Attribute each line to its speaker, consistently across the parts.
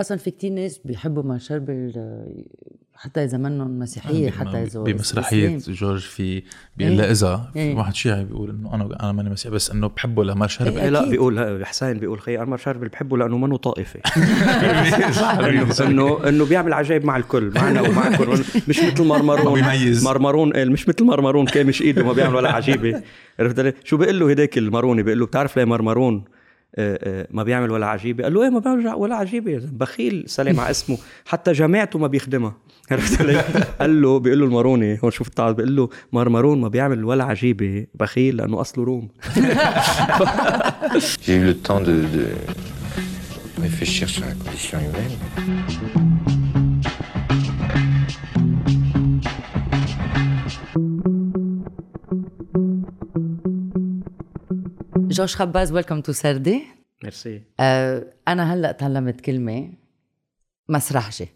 Speaker 1: أصلا في كتير ناس بيحبوا مشارب ال- حتى اذا منهم مسيحيه حتى اذا
Speaker 2: بمسرحية
Speaker 1: إسلام.
Speaker 2: جورج في بيقول
Speaker 1: إيه.
Speaker 2: لا إذا في
Speaker 1: إيه.
Speaker 2: واحد شيعي بيقول إنه أنا أنا ماني مسيحي بس إنه بحبه لما شرب
Speaker 1: إيه.
Speaker 3: إيه لا. بيقول حسين بيقول خي عمر شربل بحبه لأنه منه طائفي إنه إنه بيعمل عجائب مع الكل معنا ومعكم مش مثل مرمرون
Speaker 2: بيميز.
Speaker 3: مرمرون قال مش مثل مرمرون كان مش إيده ما بيعمل ولا عجيبة عرفت علي؟ شو بيقول له هداك الماروني بيقول له بتعرف ليه مرمرون ما بيعمل ولا عجيبة قال له إيه ما بيعمل ولا عجيبة. بخيل سلم على اسمه حتى جامعته ما بيخدمها عرفت علي؟ قال له بيقول له الماروني هون شوف التعب بيقول له مرمرون ما بيعمل ولا عجيبة بخيل لأنه أصله روم
Speaker 4: J'ai eu le temps de, de réfléchir sur la condition humaine.
Speaker 1: جوش خباز ويلكم تو سردي.
Speaker 3: ميرسي
Speaker 1: آه أنا هلأ تعلمت كلمة
Speaker 3: مسرحجة.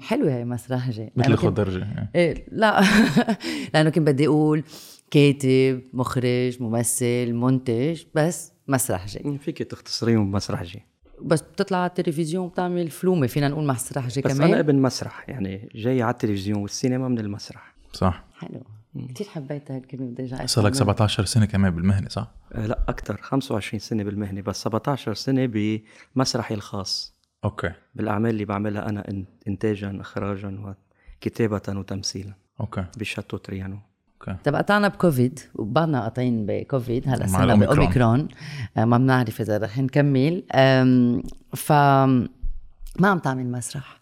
Speaker 1: حلوة هي مسرحجة.
Speaker 2: مثل
Speaker 1: كنت-
Speaker 2: خضرجه
Speaker 1: إيه لا. لأنه كنت بدي أقول كاتب مخرج ممثل منتج بس مسرحجة.
Speaker 3: فيك تختصريهم بمسرحجي
Speaker 1: بس بتطلع على التلفزيون بتعمل فلومة فينا نقول مسرحجة
Speaker 3: بس
Speaker 1: كمان.
Speaker 3: أنا ابن مسرح يعني جاي على التلفزيون والسينما من المسرح.
Speaker 2: صح
Speaker 1: حلو. كثير حبيت هالكلمه بدي ارجع
Speaker 2: صار لك
Speaker 1: أستعملها.
Speaker 2: 17 سنة كمان بالمهنة صح؟
Speaker 3: آه، لا أكثر 25 سنة بالمهنة بس 17 سنة بمسرحي الخاص.
Speaker 2: أوكي.
Speaker 3: بالأعمال اللي بعملها أنا انتاجا اخراجا وكتابه وتمثيلا.
Speaker 2: أوكي.
Speaker 3: ب Château
Speaker 2: Trianon. أوكي.
Speaker 1: طب قطعنا بكوفيد وبعدنا قاطعين بكوفيد هلا
Speaker 2: مع
Speaker 1: صرنا. بأوميكرون. آه، ما بنعرف إذا رح نكمل. ف ما عم تعمل مسرح؟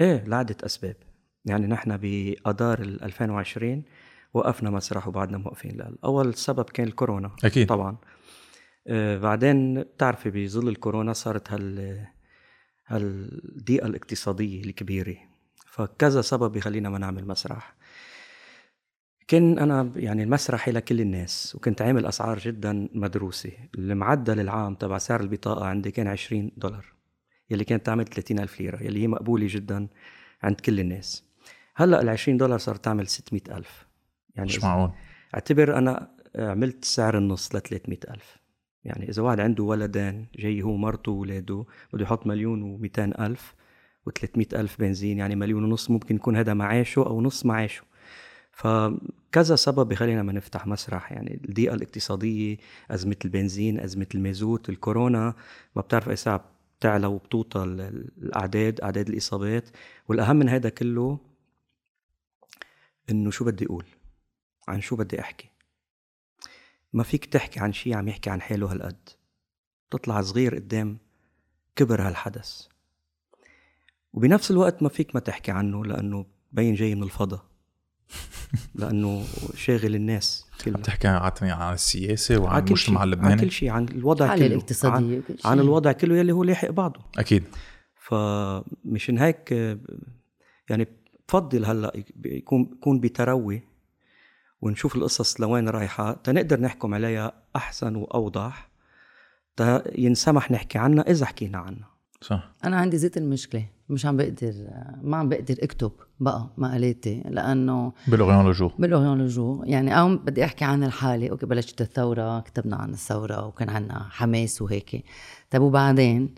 Speaker 3: إيه لعدة أسباب. يعني نحن ال 2020 وقفنا مسرح وبعدنا موقفين أول سبب كان الكورونا.
Speaker 2: أكيد.
Speaker 3: طبعا. آه بعدين بتعرفي بظل الكورونا صارت هال هالضيقه الاقتصادية الكبيرة. فكذا سبب يخلينا ما نعمل مسرح. كان أنا يعني المسرحي لكل الناس وكنت عامل أسعار جدا مدروسة. المعدل العام تبع سعر البطاقة عندي كان 20 دولار يلي كانت تعمل 30 ألف ليرة يلي هي مقبولة جدا عند كل الناس. هلأ ال 20 دولار صارت تعمل 600 ألف. يعني
Speaker 2: مش معقول.
Speaker 3: اعتبر أنا عملت سعر النص ل 300 ألف. يعني إذا واحد عنده ولدين جاي هو مرته وولاده بده يحط مليون و200 ألف و300 ألف بنزين يعني مليون ونص ممكن يكون هذا معاشه أو نص معاشه. فكذا سبب بخلينا ما نفتح مسرح. يعني الضيقة الاقتصادية أزمة البنزين أزمة المازوت الكورونا ما بتعرف أي ساعة بتعلى وبتوطى ال- ال- الأعداد أعداد الإصابات. والأهم من هذا كله إنه شو بدي أقول؟ عن شو بدي أحكي؟ ما فيك تحكي عن شيء عم يحكي عن حاله هالقد. تطلع صغير قدام كبر هالحدث. وبنفس الوقت ما فيك ما تحكي عنه لأنه بين جاي من الفضاء لأنه شاغل الناس كلها
Speaker 2: عم تحكي عن عن السياسة
Speaker 3: عن
Speaker 2: وعن المجتمع
Speaker 3: شيء عن
Speaker 2: اللبناني.
Speaker 3: كل شيء عن الوضع
Speaker 1: الحالة
Speaker 3: كله
Speaker 1: الاقتصادية
Speaker 3: عن,
Speaker 1: وكل شيء.
Speaker 3: عن الوضع كله يلي هو لاحق بعضه.
Speaker 2: أكيد.
Speaker 3: فمشان هيك يعني بفضل هلأ يكون يكون بتروي ونشوف القصص لوين رايحة. تنقدر نحكم عليها أحسن وأوضح. تا ينسمح نحكي عنها إذا حكينا عنها.
Speaker 2: صح.
Speaker 1: أنا عندي زيت المشكلة. مش عم بقدر ما عم بقدر أكتب بقى مقالاتي لأنه
Speaker 2: بال L'Orient-Le
Speaker 1: Jour بال L'Orient-Le Jour يعني أو بدي أحكي عن الحالة. أوكي بلشت الثورة كتبنا عن الثورة وكان عنا حماس وهيك. طيب وبعدين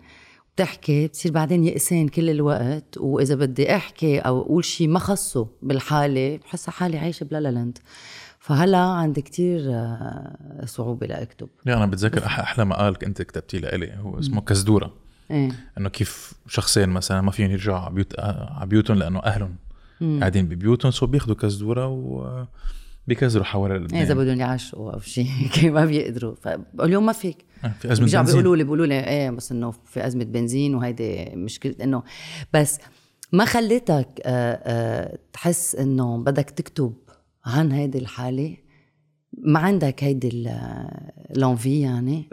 Speaker 1: بتحكي بتصير بعدين يئسان كل الوقت وإذا بدي أحكي أو أقول شيء ما خصه بالحالة بحسها حالي عايشة ب La La Land فهلا عندي كتير آه، صعوبة لاكتب
Speaker 2: لا أنا بتذكر أحلى مقال كنت كتبتيه لإلي هو اسمه كزدورة.
Speaker 1: إيه.
Speaker 2: إنه كيف شخصين مثلا ما فيهم يرجعوا على بيوت على بيوتهم لأنه أهلهم قاعدين ببيوتهم سو بياخذوا كزدورة و بيكزروا حوالي
Speaker 1: إيه،
Speaker 2: لبنان
Speaker 1: اذا بدهم يعشقوا أو شيء ما بيقدروا. لهم ما فيك.
Speaker 2: آه، في أزمة
Speaker 1: بيرجعوا
Speaker 2: بنزين.
Speaker 1: بيقولوا لي بيقولوا لي إيه بس إنه في أزمة بنزين وهيدي مشكلة إنه بس ما خليتك آه، آه، تحس إنه بدك تكتب عن هيدي الحالة؟ ما عندك هيدي L'envie يعني؟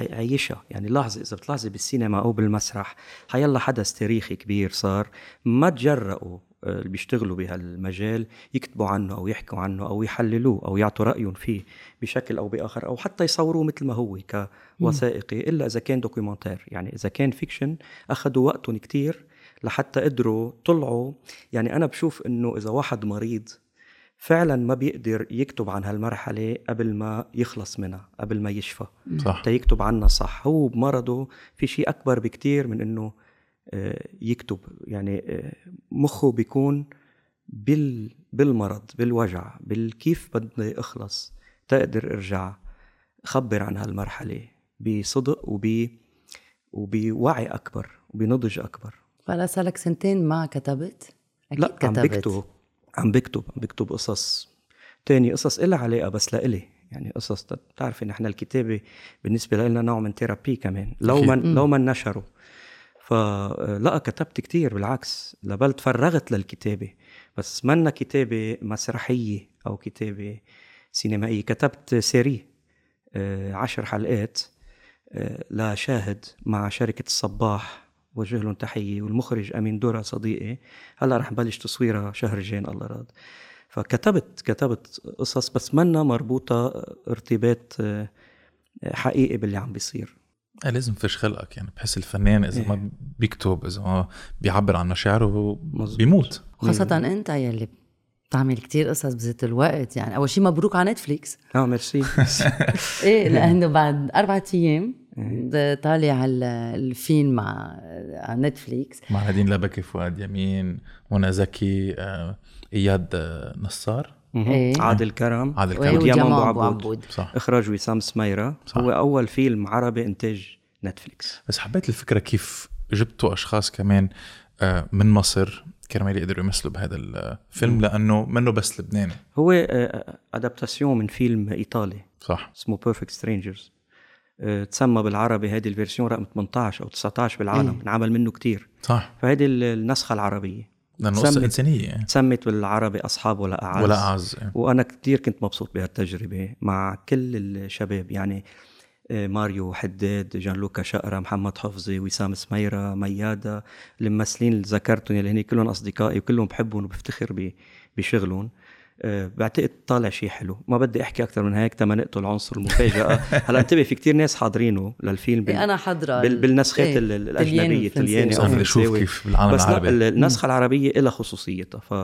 Speaker 3: عيشها يعني لاحظي إذا بتلاحظي بالسينما أو بالمسرح حيلا حدث تاريخي كبير صار ما تجرأوا آه، اللي بيشتغلوا بهالمجال يكتبوا عنه أو يحكوا عنه أو يحللوه أو يعطوا رأيهم فيه بشكل أو بآخر أو حتى يصوروه مثل ما هو كوثائقي إلا إذا كان documentaire. يعني إذا كان fiction أخذوا وقتهم كتير لحتى قدروا طلعوا. يعني أنا بشوف إنه إذا واحد مريض فعلا ما بيقدر يكتب عن هالمرحلة قبل ما يخلص منها قبل ما يشفى.
Speaker 2: صح.
Speaker 3: تا يكتب عنها صح. هو بمرضه في شيء أكبر بكتير من إنه آه، يكتب. يعني آه، مخه بيكون بال بالمرض بالوجع بالكيف بدي أخلص تقدر أرجع خبر عن هالمرحلة بصدق وب وبوعي أكبر وبنضج أكبر.
Speaker 1: فلا صار لك سنتين ما كتبت؟
Speaker 3: أكيد لا عم بكتب عم بكتب عم بكتب قصص. تاني قصص إلها علاقة بس لإلي. يعني قصص بتعرفي نحن الكتابة بالنسبة لنا نوع من therapy كمان. لو ما لو ما نشروا فلا كتبت كتير بالعكس لبل تفرغت للكتابة. بس منا كتابة مسرحية أو كتابة سينمائية. كتبت série آه، عشر حلقات آه، لشاهد مع شركة الصباح وجه لهم تحية والمخرج أمين درة صديقي. هلأ رح نبلش تصويرها شهر جين الله راد فكتبت كتبت قصص بس منا مربوطة ارتباط آه، حقيقي باللي عم بيصير.
Speaker 2: لازم فيش خلقك يعني بحس الفنان إذا إيه؟ ما بيكتب إذا ما بيعبر عن مشاعره بيموت.
Speaker 1: خاصة أنت يلي بتعمل كتير قصص بذات الوقت يعني أول شيء مبروك على نتفليكس.
Speaker 3: آه ميرسي.
Speaker 1: إيه لأنه بعد أربعة أيام طالع الفيلم مع على نتفليكس.
Speaker 2: مع نادين لبكي فؤاد يمين منى زكي آه، إياد آه، نصار.
Speaker 3: إيه؟ عادل كرم.
Speaker 2: عادل كرم.
Speaker 3: ديامون أبو عبود. صح. إخراج وسام سميرة. صح. هو أول فيلم عربي إنتاج نتفليكس.
Speaker 2: بس حبيت الفكرة كيف جبتوا أشخاص كمان آه، من مصر كرمال يقدروا يمثلوا بهذا الفيلم لأنه منه بس لبناني
Speaker 3: هو adaptation من فيلم إيطالي.
Speaker 2: صح.
Speaker 3: اسمه Perfect Strangers تسمى بالعربي هذه ال version رقم 18 أو 19 بالعالم. إيه؟ انعمل منه كتير.
Speaker 2: صح.
Speaker 3: فهذه النسخة العربية.
Speaker 2: لأنه قصة إنسانية.
Speaker 3: تسمت بالعربي أصحاب ولا أعز.
Speaker 2: ولا أعز إيه.
Speaker 3: وأنا كثير كنت مبسوط بهالتجربة مع كل الشباب. يعني آه، ماريو حداد جان لوكا شقرة محمد حفظي ووسام سميرة ميادة الممثلين اللي ذكرتهم اللي هني كلهم أصدقائي وكلهم بحبهم وبفتخر بشغلهم. بعتقد طالع شيء حلو. ما بدي أحكي أكثر من هيك تما نقتل عنصر المفاجأة. هلا انتبه في كتير ناس حاضرينه للفيلم
Speaker 1: بال... أنا حاضرة.
Speaker 3: بال... بالنسخات إيه الأجنبية الطلياني
Speaker 2: أو فرنساوي كيف بالعالم
Speaker 3: بس العربي. لا النسخة العربية لها خصوصيتها. ف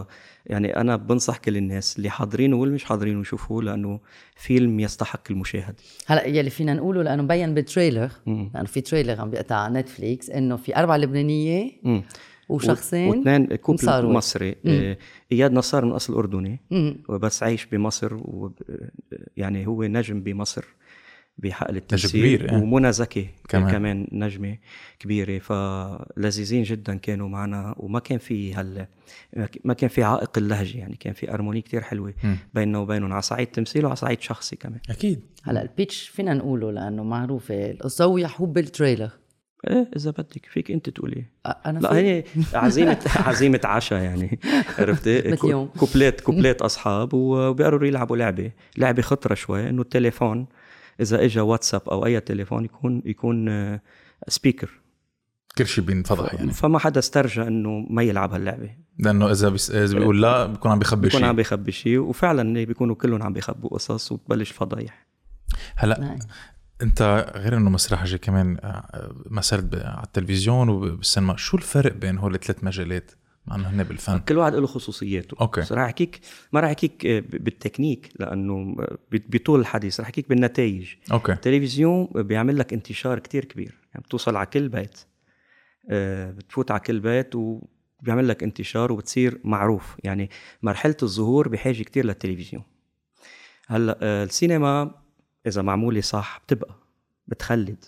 Speaker 3: يعني أنا بنصح كل الناس اللي حاضرينه واللي مش حاضرينه يشوفوه لأنه فيلم يستحق المشاهدة.
Speaker 1: هلا يلي فينا نقوله لأنه مبين بال trailer. لأنه في trailer عم بيقطع على نتفليكس إنه في أربع لبنانية مم. وشخصين
Speaker 3: واثنين couple مصري. آه، إياد نصار من أصل أردني وبس عايش بمصر و يعني هو نجم بمصر بحقل التمثيل
Speaker 2: كبير
Speaker 3: يعني. ومنى زكي كمان. كمان نجمة كبيرة. فلذيذين جدا كانوا معنا وما كان في هال ما كان في عائق اللهجة يعني كان في harmonie كتير حلوة بيننا وبينهم على صعيد تمثيل وعلى صعيد شخصي كمان.
Speaker 2: أكيد.
Speaker 1: هلا ال pitch فينا نقوله لأنه معروفة القصة وبال trailer
Speaker 3: إيه إذا بدك فيك أنت تقولي.
Speaker 1: أنا
Speaker 3: لا هي عزيمه عزيمة عشاء يعني عرفتي؟ couple ات couple ات أصحاب وبيقرروا يلعبوا لعبة. لعبة خطرة شوي إنه التليفون إذا اجى واتساب أو أي تليفون يكون يكون speaker
Speaker 2: كل شيء بينفضح يعني.
Speaker 3: فما حدا استرجى إنه ما يلعب هاللعبة.
Speaker 2: لأنه إذا بيس... إذا بيقول لا بيكون عم بيخبي شيء
Speaker 3: بيكون عم بيخبي شيء وفعلا بيكونوا كلهم عم بيخبوا قصص وتبلش فضايح.
Speaker 2: هلأ. انت غير انه مسرحجي كمان آه، مثلت على التلفزيون وبالسينما شو الفرق بين هول الثلاث مجالات؟ مع إنه هن بالفن.
Speaker 3: كل واحد له خصوصياته.
Speaker 2: أوكي.
Speaker 3: بس رح احكيك ما رح أحكيك آه، بالتكنيك لأنه بطول الحديث رح أحكيك بالنتائج.
Speaker 2: أوكي.
Speaker 3: التلفزيون بيعمل لك انتشار كتير كبير. يعني بتوصل على كل بيت. آه، بتفوت على كل بيت وبيعمل لك انتشار وبتصير معروف. يعني مرحلة الظهور بحاجة كتير للتلفزيون. هلأ السينما إذا معمولة صح بتبقى بتخلد.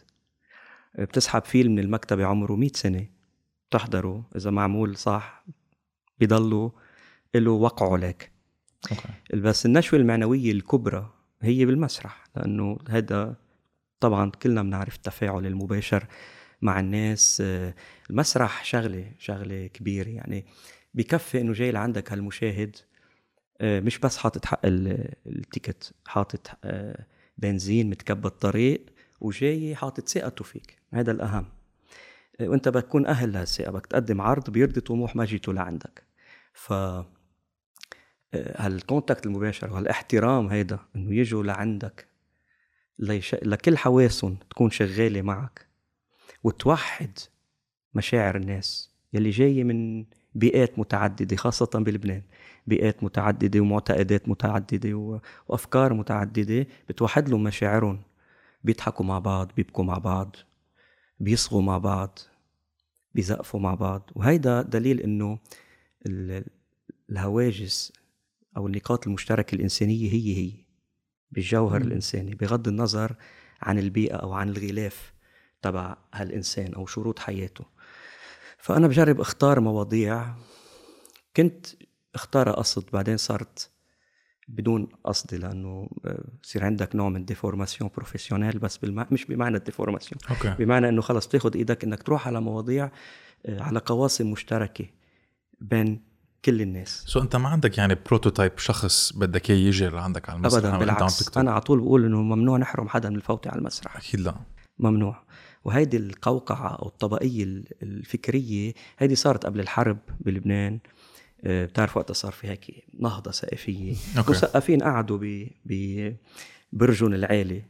Speaker 3: بتسحب فيلم من المكتبة عمره 100 سنة بتحضره. إذا معمول صح بيضلوا له وقعه لك بس النشوة المعنوية الكبرى هي بالمسرح لأنه هذا طبعا كلنا بنعرف التفاعل المباشر مع الناس. المسرح شغلة شغلة كبيرة. يعني بكفي إنه جاي لعندك هالمشاهد مش بس حاطط حق ال ticket حاطط بنزين متكبد الطريق وجاي حاطط ثقته فيك. هذا الأهم. وأنت بتكون أهل لهالثقة بدك تقدم عرض بيرضي طموح مجيته لعندك. ف هال contact المباشر وهالاحترام هيدا إنه يجوا لعندك ليش... لكل حواسهم تكون شغالة معك وتوحد مشاعر الناس. يلي جاية من بيئات متعددة خاصة بلبنان. بيئات متعددة ومعتقدات متعددة وأفكار متعددة بتوحد لهم مشاعرهم. بيضحكوا مع بعض بيبكوا مع بعض بيصغوا مع بعض بيزقفوا مع بعض. وهيدا دليل إنه ال- الهواجس أو النقاط المشتركة الإنسانية هي هي بالجوهر
Speaker 1: مم.
Speaker 3: الإنساني بغض النظر عن البيئة أو عن الغلاف تبع هالإنسان أو شروط حياته. فأنا بجرب أختار مواضيع. كنت اختارها قصد بعدين صارت بدون قصدي لأنه بصير عندك نوع من déformation professionnelle بس بالمع... مش بمعنى ال
Speaker 2: déformation أوكي.
Speaker 3: بمعنى إنه خلص تاخذ إيدك إنك تروح على مواضيع آه، على قواسم مشتركة بين كل الناس.
Speaker 2: so أنت ما عندك يعني prototype شخص بدك إياه يجي لعندك على المسرح
Speaker 3: ابدا
Speaker 2: عم
Speaker 3: بالعكس.
Speaker 2: تكتب.
Speaker 3: أنا على طول بقول إنه ممنوع نحرم حدا من الفوت على المسرح.
Speaker 2: أكيد لا.
Speaker 3: ممنوع. وهيدي القوقعة أو الطبقية ال- الفكرية هيدي صارت قبل الحرب بلبنان. آه، بتعرف وقتها صار في هيك نهضة
Speaker 2: أوكي.
Speaker 3: مثقفين قعدوا ب- العالي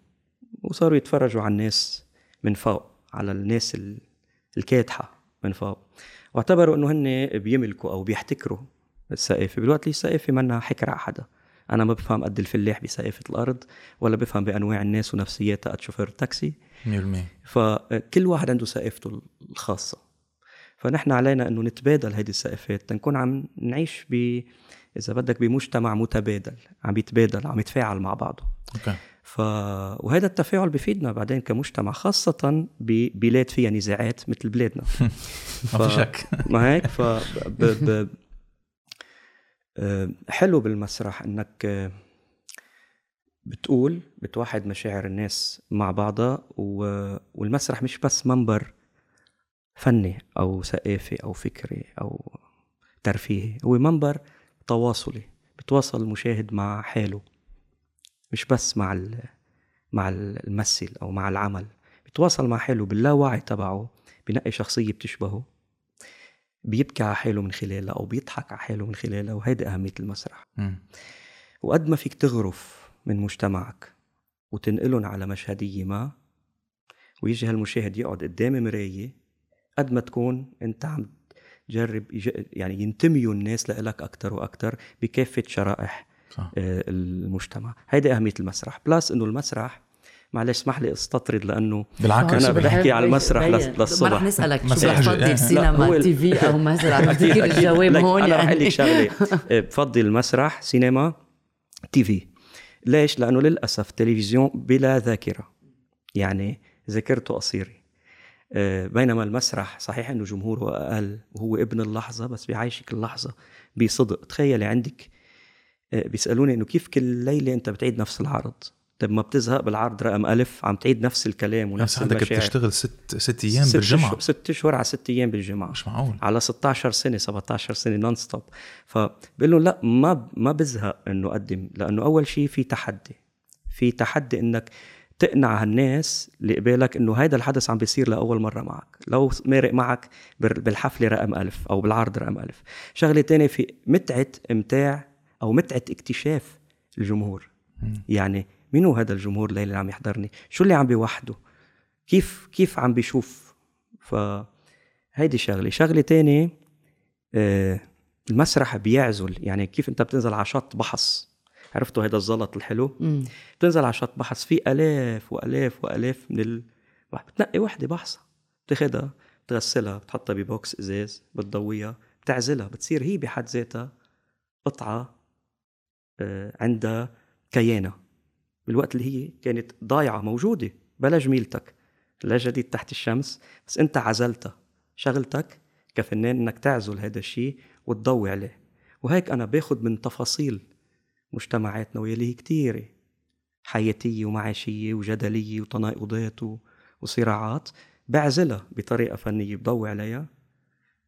Speaker 3: وصاروا يتفرجوا على الناس من فوق على الناس ال- الكاتحة من فوق. واعتبروا إنه هن بيملكوا أو بيحتكروا السقافة بالوقت اللي السقافة منا حكر على حدا. أنا ما بفهم قد الفلاح بسقافة الأرض ولا بفهم بأنواع الناس ونفسياتها قد شوفير التاكسي.
Speaker 2: 100%
Speaker 3: فكل واحد عنده سقافته الخاصة. فنحن علينا إنه نتبادل هيدي السقافات تنكون عم نعيش ب إذا بدك بمجتمع متبادل عم يتبادل عم يتفاعل مع بعضه.
Speaker 2: أوكي.
Speaker 3: ف وهذا التفاعل بفيدنا بعدين كمجتمع خاصة ببلاد فيها نزاعات مثل بلادنا.
Speaker 2: ما في شك.
Speaker 3: ما هيك؟ ف ب... ب... آه، حلو بالمسرح إنك آه، بتقول بتوحد مشاعر الناس مع بعضها. والمسرح مش بس منبر فني أو ثقافي أو فكري أو ترفيهي هو منبر تواصلي بتواصل المشاهد مع حاله مش بس مع. مع الممثل أو مع العمل بتواصل مع حاله باللاوعي تبعه بنقي شخصية بتشبهه بيبكي على حاله من خلالها أو بيضحك على حاله من خلالها وهيدي أهمية المسرح.
Speaker 2: مم.
Speaker 3: وقد ما فيك تغرف من مجتمعك وتنقلهم على مشهدية ما ويجي هالمشاهد يقعد قدام مراية قد ما تكون أنت عم تجرب يعني ينتميوا الناس لإلك أكتر وأكتر بكافة شرائح
Speaker 2: صح.
Speaker 3: آه، المجتمع. هيدي أهمية المسرح. plus إنه المسرح معلش اسمح لي استطرد لأنه
Speaker 2: بالعكس.
Speaker 3: أنا بدي أحكي على المسرح للصبح.
Speaker 1: ما رح نسألك شو بتفضل سينما TV أو مسرح؟
Speaker 3: أكيد.
Speaker 1: الجواب
Speaker 3: لك
Speaker 1: هون
Speaker 3: أنا رح
Speaker 1: يعني.
Speaker 3: لك شغلة. آه، بفضل المسرح سينما TV. ليش؟ لأنه للأسف تلفزيون بلا ذاكرة. يعني ذاكرته قصيرة. آه، بينما المسرح صحيح إنه جمهوره أقل وهو ابن اللحظة بس بيعيشك اللحظة بصدق. تخيلي عندك آه، بيسألوني إنه كيف كل ليلة أنت بتعيد نفس العرض؟ طيب ما بتزهق بالعرض رقم ألف عم تعيد نفس الكلام
Speaker 2: نفس
Speaker 3: ونفس
Speaker 2: عندك
Speaker 3: المشاعر.
Speaker 2: بتشتغل ست ست بالجمعة.
Speaker 3: أشهر- ست أشهر على ست أيام بالجمعة.
Speaker 2: مش معقول.
Speaker 3: على 16 سنة 17 سنة non-stop فبقول لهم لا ما ما بزهق إنه أقدم لأنه أول شيء في تحدي. في تحدي إنك تقنع هالناس اللي قبالك إنه هيدا الحدث عم بيصير لأول مرة معك. لو مارق معك بال- بالحفلة رقم ألف أو بالعرض رقم ألف. شغلة تانية في متعة إمتاع أو متعة اكتشاف الجمهور. يعني مين هو هذا الجمهور اللي عم يحضرني؟ شو اللي عم بيوحده؟ كيف كيف عم بيشوف؟ فهيدي شغلة. شغلة تانية آه المسرح بيعزل. يعني كيف انت بتنزل على شط بحص؟ عرفتوا هذا الزلط الحلو؟
Speaker 1: مم.
Speaker 3: بتنزل على شط بحص في آلاف وآلاف وآلاف من ال... بتنقي وحدة بحصة. بتاخدها بتغسلها بتحطها ببوكس إزاز بتضويها بتعزلها. بتصير هي بحد ذاتها قطعة آه، عندها كيانها بالوقت اللي هي كانت ضايعة موجودة. بلا جميلتك. لا جديد تحت الشمس. بس انت عزلتها. شغلتك كفنان انك تعزل هذا الشيء وتضوي عليه. وهيك أنا باخد من تفاصيل مجتمعاتنا واللي هي كتيرة. حياتية ومعاشية وجدلية وتناقضات وصراعات بعزلها بطريقة فنية بضوي عليها.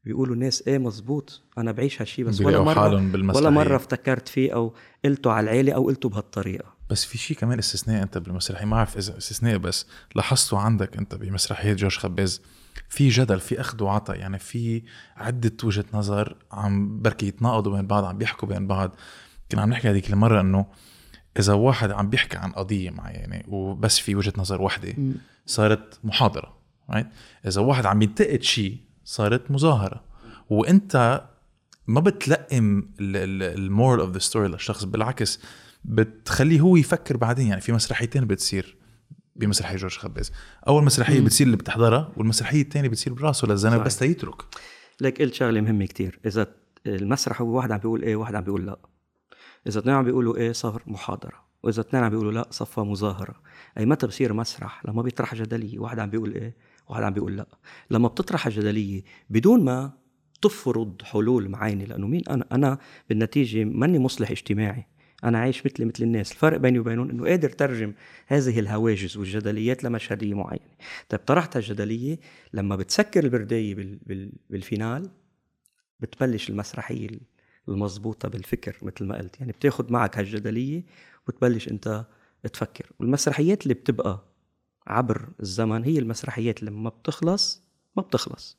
Speaker 3: بيقولوا الناس إيه مزبوط أنا بعيش هالشي بس ولا
Speaker 2: حالهم
Speaker 3: ولا. مرة افتكرت فيه أو قلته على العيلة أو قلته بهالطريقة
Speaker 2: بس في شيء كمان استثناء أنت بالمسرحية ما اعرف إذا استثناء بس لاحظته عندك أنت بمسرحية جورج خباز في جدل في أخذ وعطا يعني في عدة وجهة نظر عم بركي يتناقضوا بين بعض عم بيحكوا بين بعض كنا عم نحكي هذيك المرة إنه إذا واحد عم بيحكي عن قضية معينة وبس في وجهة نظر وحده
Speaker 1: مم.
Speaker 2: صارت محاضرة right? إذا واحد عم ينتقد شيء صارت مظاهرة. وانت ما بتلقم ال moral of the story للشخص بالعكس بتخليه هو يفكر بعدين. يعني في مسرحيتين بتصير بمسرحيه جورج خباز أول مسرحية بتصير اللي بتحضرها والمسرحية الثانية بتصير براسه للزلمه. بس théâtrique.
Speaker 3: لك قلت شغلة مهمة كتير. إذا المسرح هو واحد عم بيقول إيه واحد عم بيقول لا. إذا اثنين عم بيقولوا إيه صار محاضرة. وإذا اثنين عم بيقولوا لا صفى مظاهرة. أي متى بصير مسرح لما بيطرح جدلية واحد عم بيقول إيه واحد عم بيقول لا. لما بتطرح جدليه بدون ما تفرض حلول معينة لأنه مين أنا؟ أنا بالنتيجة ماني مصلح اجتماعي. أنا عايش مثلي مثل الناس. الفرق بيني وبينهم إنه قادر ترجم هذه الهواجس والجدليات لمشهديه معينة. طيب طرحت الجدليه لما بتسكر البرداية بال... بال... بالفينال بتبلش المسرحية المضبوطة بالفكر مثل ما قلت. يعني بتاخد معك هالجدلية وتبلش أنت تفكر. والمسرحيات اللي بتبقى عبر الزمن هي المسرحيات لما بتخلص ما بتخلص.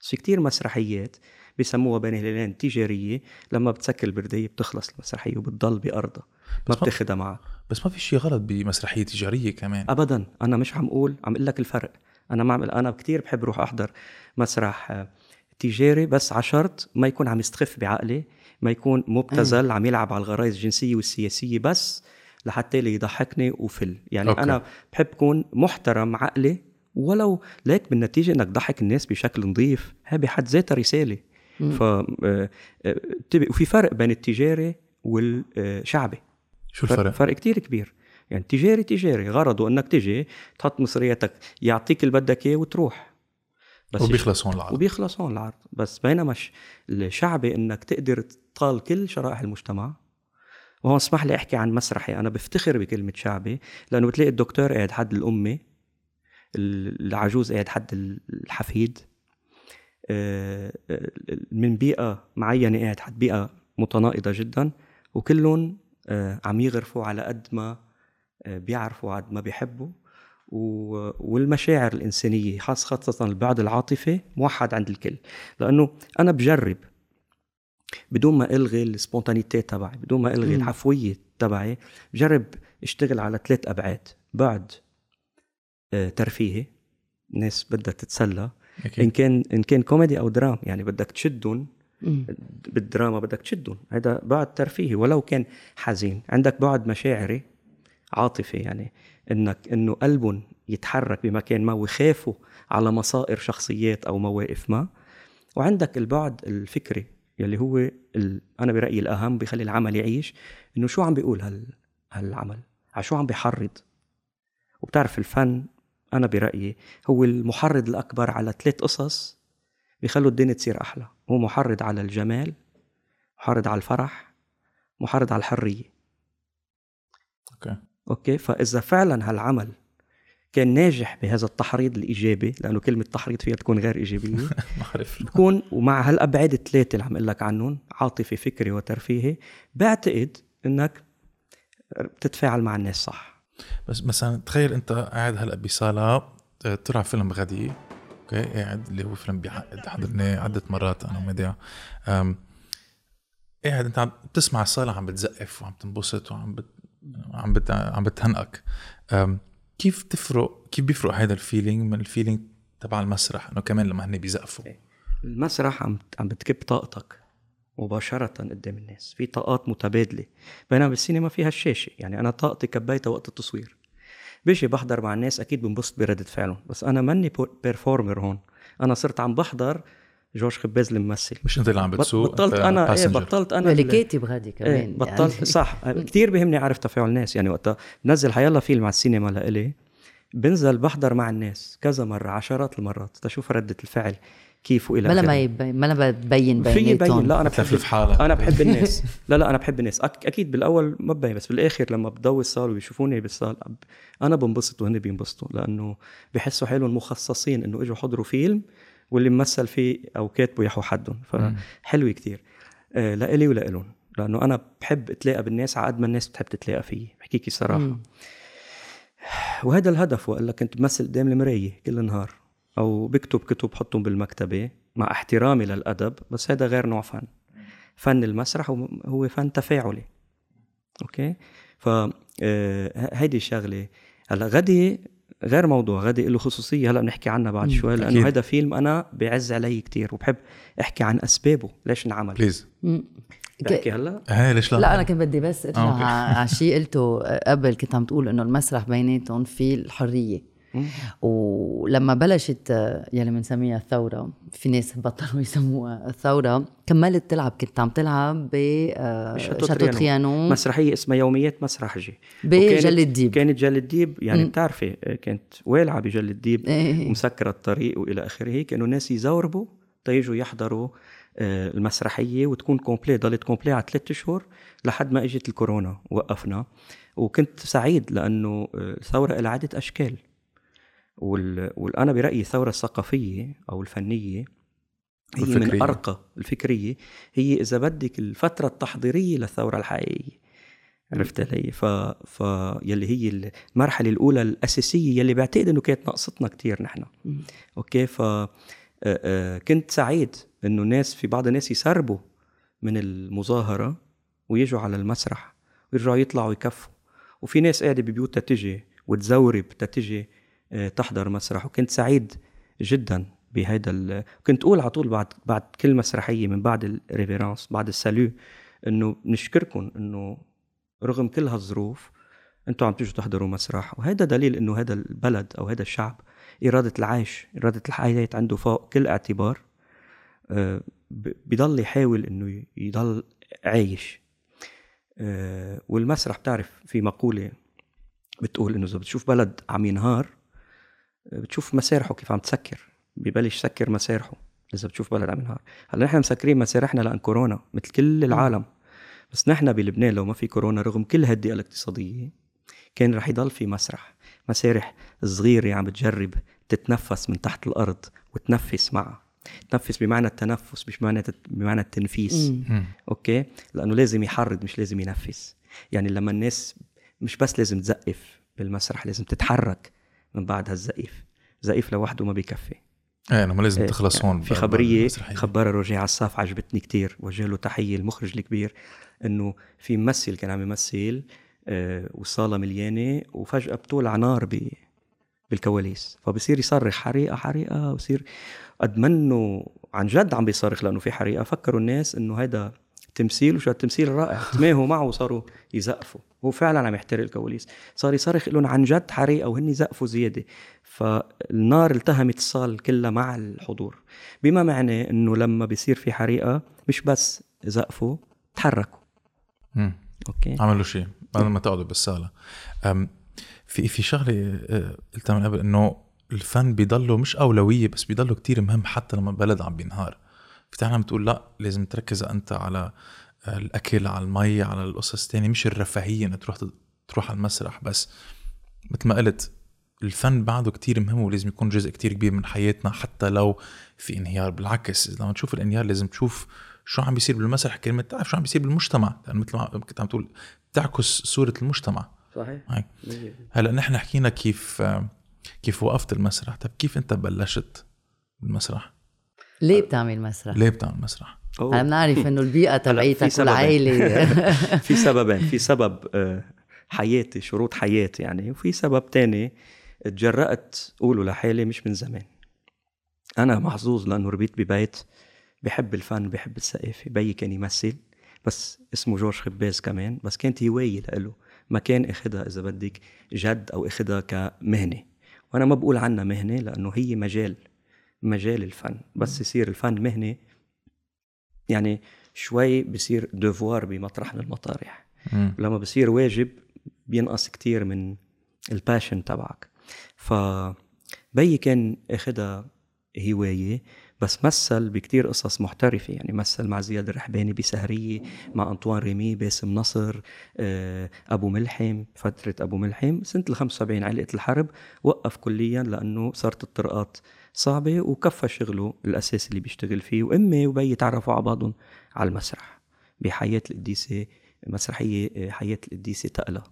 Speaker 3: في كتير مسرحيات بيسموها بين هلالين تجارية لما بتسكر البردية بتخلص المسرحية وبتضل بأرضها ما بتاخدها معك.
Speaker 2: بس ما في شيء غلط بمسرحية تجارية كمان.
Speaker 3: ابدا. أنا مش عم أقول عم أقول لك الفرق. أنا ما عم أنا كثير بحب روح أحضر مسرح آه، تجاري بس على شرط ما يكون عم يستخف بعقلي ما يكون مبتذل عم يلعب على الغرائز الجنسية والسياسية بس لحتى لي يضحكني وفل. يعني
Speaker 2: أوكي.
Speaker 3: أنا بحب كون محترم عقلي ولو ليك بالنتيجة إنك تضحك الناس بشكل نظيف هي بحد ذاتها رسالة. ف آه، آه، وفي فرق بين التجاري والشعبي.
Speaker 2: شو
Speaker 3: فرق,
Speaker 2: الفرق؟
Speaker 3: فرق كتير كبير. يعني تجاري تجاري. غرضه إنك تجي تحط مصرياتك يعطيك اللي بدك إياه وتروح. بس
Speaker 2: وبيخلص هون العرض.
Speaker 3: وبيخلص هون العرض. بس بينما الشعبي إنك تقدر تطال كل شرائح المجتمع وهون اسمح لي أحكي عن مسرحي. أنا بفتخر بكلمة شعبي لأنه بتلاقي الدكتور قاعد حد الأمة ال- العجوز قاعد حد الحفيد آه، آه، من بيئة معينة قاعد حد بيئة متناقضة جدا وكلهم آه، عم يغرفوا على قد ما بيعرفوا قد ما بيحبوا. والمشاعر الإنسانية خاص خاصة البعد العاطفي موحد عند الكل. لأنه أنا بجرب بدون ما ألغي ال spontanéité تبعي بدون ما ألغي
Speaker 1: مم.
Speaker 3: العفوية تبعي بجرب أشتغل على ثلاث أبعاد بعد آه، ترفيهي الناس بدها تتسلى
Speaker 2: أكيد.
Speaker 3: كان إن كان كوميدي أو درام يعني بدك تشدهم. بالدراما بدك تشدهم هذا بعد ترفيهي ولو كان حزين عندك بعد مشاعري عاطفي يعني إنك إنه قلبهم يتحرك بمكان ما ويخافوا على مصائر شخصيات أو مواقف ما وعندك البعد الفكري يلي هو ال... أنا برأيي الأهم بيخلي العمل يعيش إنه شو عم بيقول هال... هالعمل؟ على شو عم بيحرض؟ وبتعرف الفن أنا برأيي هو المحرض الأكبر على ثلاث قصص بيخلوا الدنيا تصير أحلى. هو محرض على الجمال محرض على الفرح محرض على الحرية.
Speaker 2: okay.
Speaker 3: okay؟ فإذا فعلا هالعمل كان ناجح بهذا التحريض الإيجابي لأنه كلمة تحريض فيها تكون غير
Speaker 2: إيجابية.
Speaker 3: بكون ومع هالأبعاد الثلاثة اللي عم أقول لك عنهم عاطفي فكري وترفيهي بعتقد إنك بتتفاعل مع الناس صح.
Speaker 2: بس مثلا تخيل أنت قاعد هلأ بصالة آه، طلع فيلم غدي okay؟ قاعد اللي هو فيلم بيعقد حضرناه عدة مرات أنا وميديا قاعد أنت عم بتسمع الصاله عم بتزقف وعم تنبسط وعم بت... عم بت... عم بتهنئك كيف تفرق كيف بيفرق هذا ال feeling من ال feeling تبع المسرح؟ إنه كمان لما هن بيزقفوا.
Speaker 3: المسرح عم عم بتكب طاقتك مباشرة قدام الناس. في طاقات متبادلة. بينما بالسينما فيها الشاشة. يعني أنا طاقتي كبيتها وقت التصوير. بيجي بحضر مع الناس أكيد بنبسط بردة فعلهم. بس أنا ماني performer هون. أنا صرت عم بحضر جورج خباز الممثل.
Speaker 2: مش أنت اللي عم بتسوق؟
Speaker 3: بطلت إيه
Speaker 2: passenger.
Speaker 3: بطلت أنا
Speaker 1: اللي
Speaker 3: ال-
Speaker 1: كاتب غادي كمان
Speaker 3: إيه بطلت
Speaker 1: يعني.
Speaker 3: صح كثير بيهمني اعرف تفاعل الناس. يعني وقتها بنزل حيلا فيلم على السينما لإلي بنزل بحضر مع الناس كذا مرة عشرات المرات تشوف ردة الفعل كيف والى
Speaker 1: بلا
Speaker 3: آخره.
Speaker 1: ما يبين بلا بتبين
Speaker 3: في
Speaker 1: بيناتهم.
Speaker 3: يبين. لا
Speaker 2: أنا
Speaker 3: بحب
Speaker 2: حالك.
Speaker 3: أنا بحب الناس. لا لا أنا بحب الناس. أك... أكيد بالأول ما ببين بس بالآخر لما بضوي الصالة ويشوفوني بالصالة أنا بنبسط وهن بينبسطوا لأنه بحسوا حالهم مخصصين إنه إجوا حضروا فيلم واللي ممثل فيه أو كاتبه يحو حدهم فحلو كتير. آه لإلي ولإلهم لأنه أنا بحب أتلاقى بالناس على قد ما الناس بتحب تتلاقى فيي بحكيكي صراحة
Speaker 1: مم.
Speaker 3: وهذا الهدف وقال لك كنت بمثل قدام المراية كل النهار أو بكتب كتب بحطهم بالمكتبة مع احترامي للأدب بس هذا غير نوع فن. فن المسرح هو- هو فن تفاعلي. okay؟ ف آه، هيدي الشغلة. هلأ غدي غير موضوع غدي له خصوصية هلا بنحكي عنها بعد. شوي. لأنه هذا فيلم أنا بعز علي كتير وبحب أحكي عن أسبابه ليش انعمل
Speaker 1: please.
Speaker 3: بحكي هلا
Speaker 2: إيه ليش لا
Speaker 1: لا أنا كنت بدي بس ارجع
Speaker 2: آه،.
Speaker 1: على شيء قلته قبل كنت عم تقول إنه المسرح بيناتهم في
Speaker 3: الحرية.
Speaker 1: ولما بلشت آه، يلي بنسميها الثورة في ناس بطلوا يسموها الثورة كملت تلعب كنت عم تلعب ب آه،
Speaker 3: Château
Speaker 1: Trianon.
Speaker 3: مسرحية اسمها يوميات مسرحجي
Speaker 1: بجل الديب
Speaker 3: كانت جل الديب يعني. بتعرفي كانت والعه بجل الديب
Speaker 1: إيه.
Speaker 3: ومسكرة الطريق وإلى آخره كانوا الناس يزوربوا تيجوا يحضروا آه، المسرحية وتكون complet ضلت complet على ثلاث اشهر لحد ما إجت الكورونا وقفنا وكنت سعيد لأنه آه، الثورة لها عدة أشكال وال... وأنا برأيي الثورة الثقافية أو الفنية هي من
Speaker 2: والفكرية.
Speaker 3: أرقى الفكرية هي إذا بدك الفترة التحضيرية للثورة الحقيقية عرفت علي؟ ف... ف يلي هي المرحلة الأولى الأساسية يلي بعتقد إنه كانت ناقصتنا كتير نحن. أوكي ف كنت سعيد إنه الناس في بعض الناس يسربوا من المظاهرة ويجوا على المسرح ويرجعوا يطلعوا يكفوا وفي ناس قاعدة ببيوتها تجي وتزورب تتجي تحضر مسرح وكنت سعيد جدا بهيدا. كنت أقول على طول بعد بعد كل مسرحية من بعد الريفيرانس بعد السالو إنه نشكركم إنه رغم كل هالظروف أنتم عم تيجوا تحضروا مسرح وهذا دليل إنه هذا البلد أو هذا الشعب إرادة العيش إرادة الحياة عنده فوق كل اعتبار آه، بضل يحاول إنه يضل عايش آه، والمسرح بتعرف في مقولة بتقول إنه إذا بتشوف بلد عم ينهار آه، بتشوف مسارحه كيف عم تسكر ببلش يسكر مسارحه. إذا بتشوف بلد عم ينهار. هلا نحن مسكرين مسارحنا لأن كورونا مثل كل العالم. بس نحن بلبنان لو ما في كورونا رغم كل هالدقة الاقتصادية كان رح يضل في مسرح. مسارح صغيرة عم بتجرب تتنفس من تحت الأرض وتنفس معها. تنفس بمعنى التنفس مش بمعنى بمعنى التنفيس.
Speaker 1: مم.
Speaker 3: okay؟ لأنه لازم يحرض مش لازم ينفس. يعني لما الناس مش بس لازم تزقف بالمسرح لازم تتحرك. من بعد هالزقيف زقيف لوحده ما بيكفي.
Speaker 2: إيه انه ما لازم
Speaker 3: إيه،
Speaker 2: تخلص هون
Speaker 3: في
Speaker 2: خبرية.
Speaker 3: خبرها روجيه عساف عجبتني كتير وجه له تحية المخرج الكبير إنه في ممثل كان عم يمثل آه، والصاله مليانة وفجأة بتولع نار ب بالكواليس. فبصير يصرخ حريقة حريقة وبصير قد منه عن جد عم بيصرخ لأنه في حريقة. فكروا الناس إنه هيدا تمثيل وشو التمثيل رائع تماهوا معه وصاروا يزقفوا. هو فعلا عم يحترق الكواليس. صار يصرخ لهم عن جد حريقه وهن زقفوا زيادة. فالنار التهمت الصال كلها مع الحضور. بما معناه إنه لما بيصير في حريقة مش بس زقفوا تحركوا.
Speaker 2: مم.
Speaker 3: أوكي.
Speaker 2: عملوا شيء. بعد ما تقعدوا بالصالة. في في شغلة آه، قلتها من قبل إنه الفن بيضله مش أولوية بس بيضله كتير مهم حتى لما البلد عم بينهار. في عم بتقول لا لازم تركز أنت على آه، الأكل على المي على القصص الثانية مش الرفاهية إنك تروح تروح على المسرح بس. مثل ما قلت الفن بعده كتير مهم ولازم يكون جزء كتير كبير من حياتنا حتى لو في انهيار. بالعكس لما تشوف الانهيار لازم تشوف شو عم بيصير بالمسرح. كلمة تعرف شو عم بيصير بالمجتمع. يعني مثل ما كنت عم تقول بتعكس صورة المجتمع.
Speaker 3: صحيح.
Speaker 2: هيك هلأ نحن حكينا كيف كيف وقفت المسرح. طيب كيف أنت بلشت بالمسرح؟
Speaker 1: ليه بتعمل مسرح؟
Speaker 2: ليه بتعمل مسرح.
Speaker 1: أنا بنعرف إنه البيئة تبعيتك. والعائله
Speaker 3: في سببين. في سبب آه، حياتي شروط حياتي يعني وفي سبب تاني تجرأت قوله لحالي مش من زمان. أنا محظوظ لأنه ربيت ببيت بحب الفن بحب الثقافة. بيي كان يمثل بس اسمه جورج خباز كمان بس كانت هواية لإله. ما كان أخدها إذا بدك جد أو أخدها كمهنة. وأنا ما بقول عنها مهنة لأنه هي مجال مجال الفن. بس يصير الفن مهنة يعني شوي بصير devoir بمطرح من المطارح.
Speaker 2: مم.
Speaker 3: لما بصير واجب بينقص كتير من ال passion تبعك. ف بيي كان اخدها هواية بس مثل بكتير قصص محترفة. يعني مثل مع زياد الرحباني بسهرية مع أنطوان ريمي باسم نصر آه، أبو ملحم فترة أبو ملحم سنة ال 75 علقة الحرب وقف كليا لأنه صارت الطرقات صعبة وكفى شغله الأساسي اللي بيشتغل فيه وأمي وبي تعرفوا على بعضهم على المسرح بحياة القديسة مسرحية آه، حياة القديسة تقلى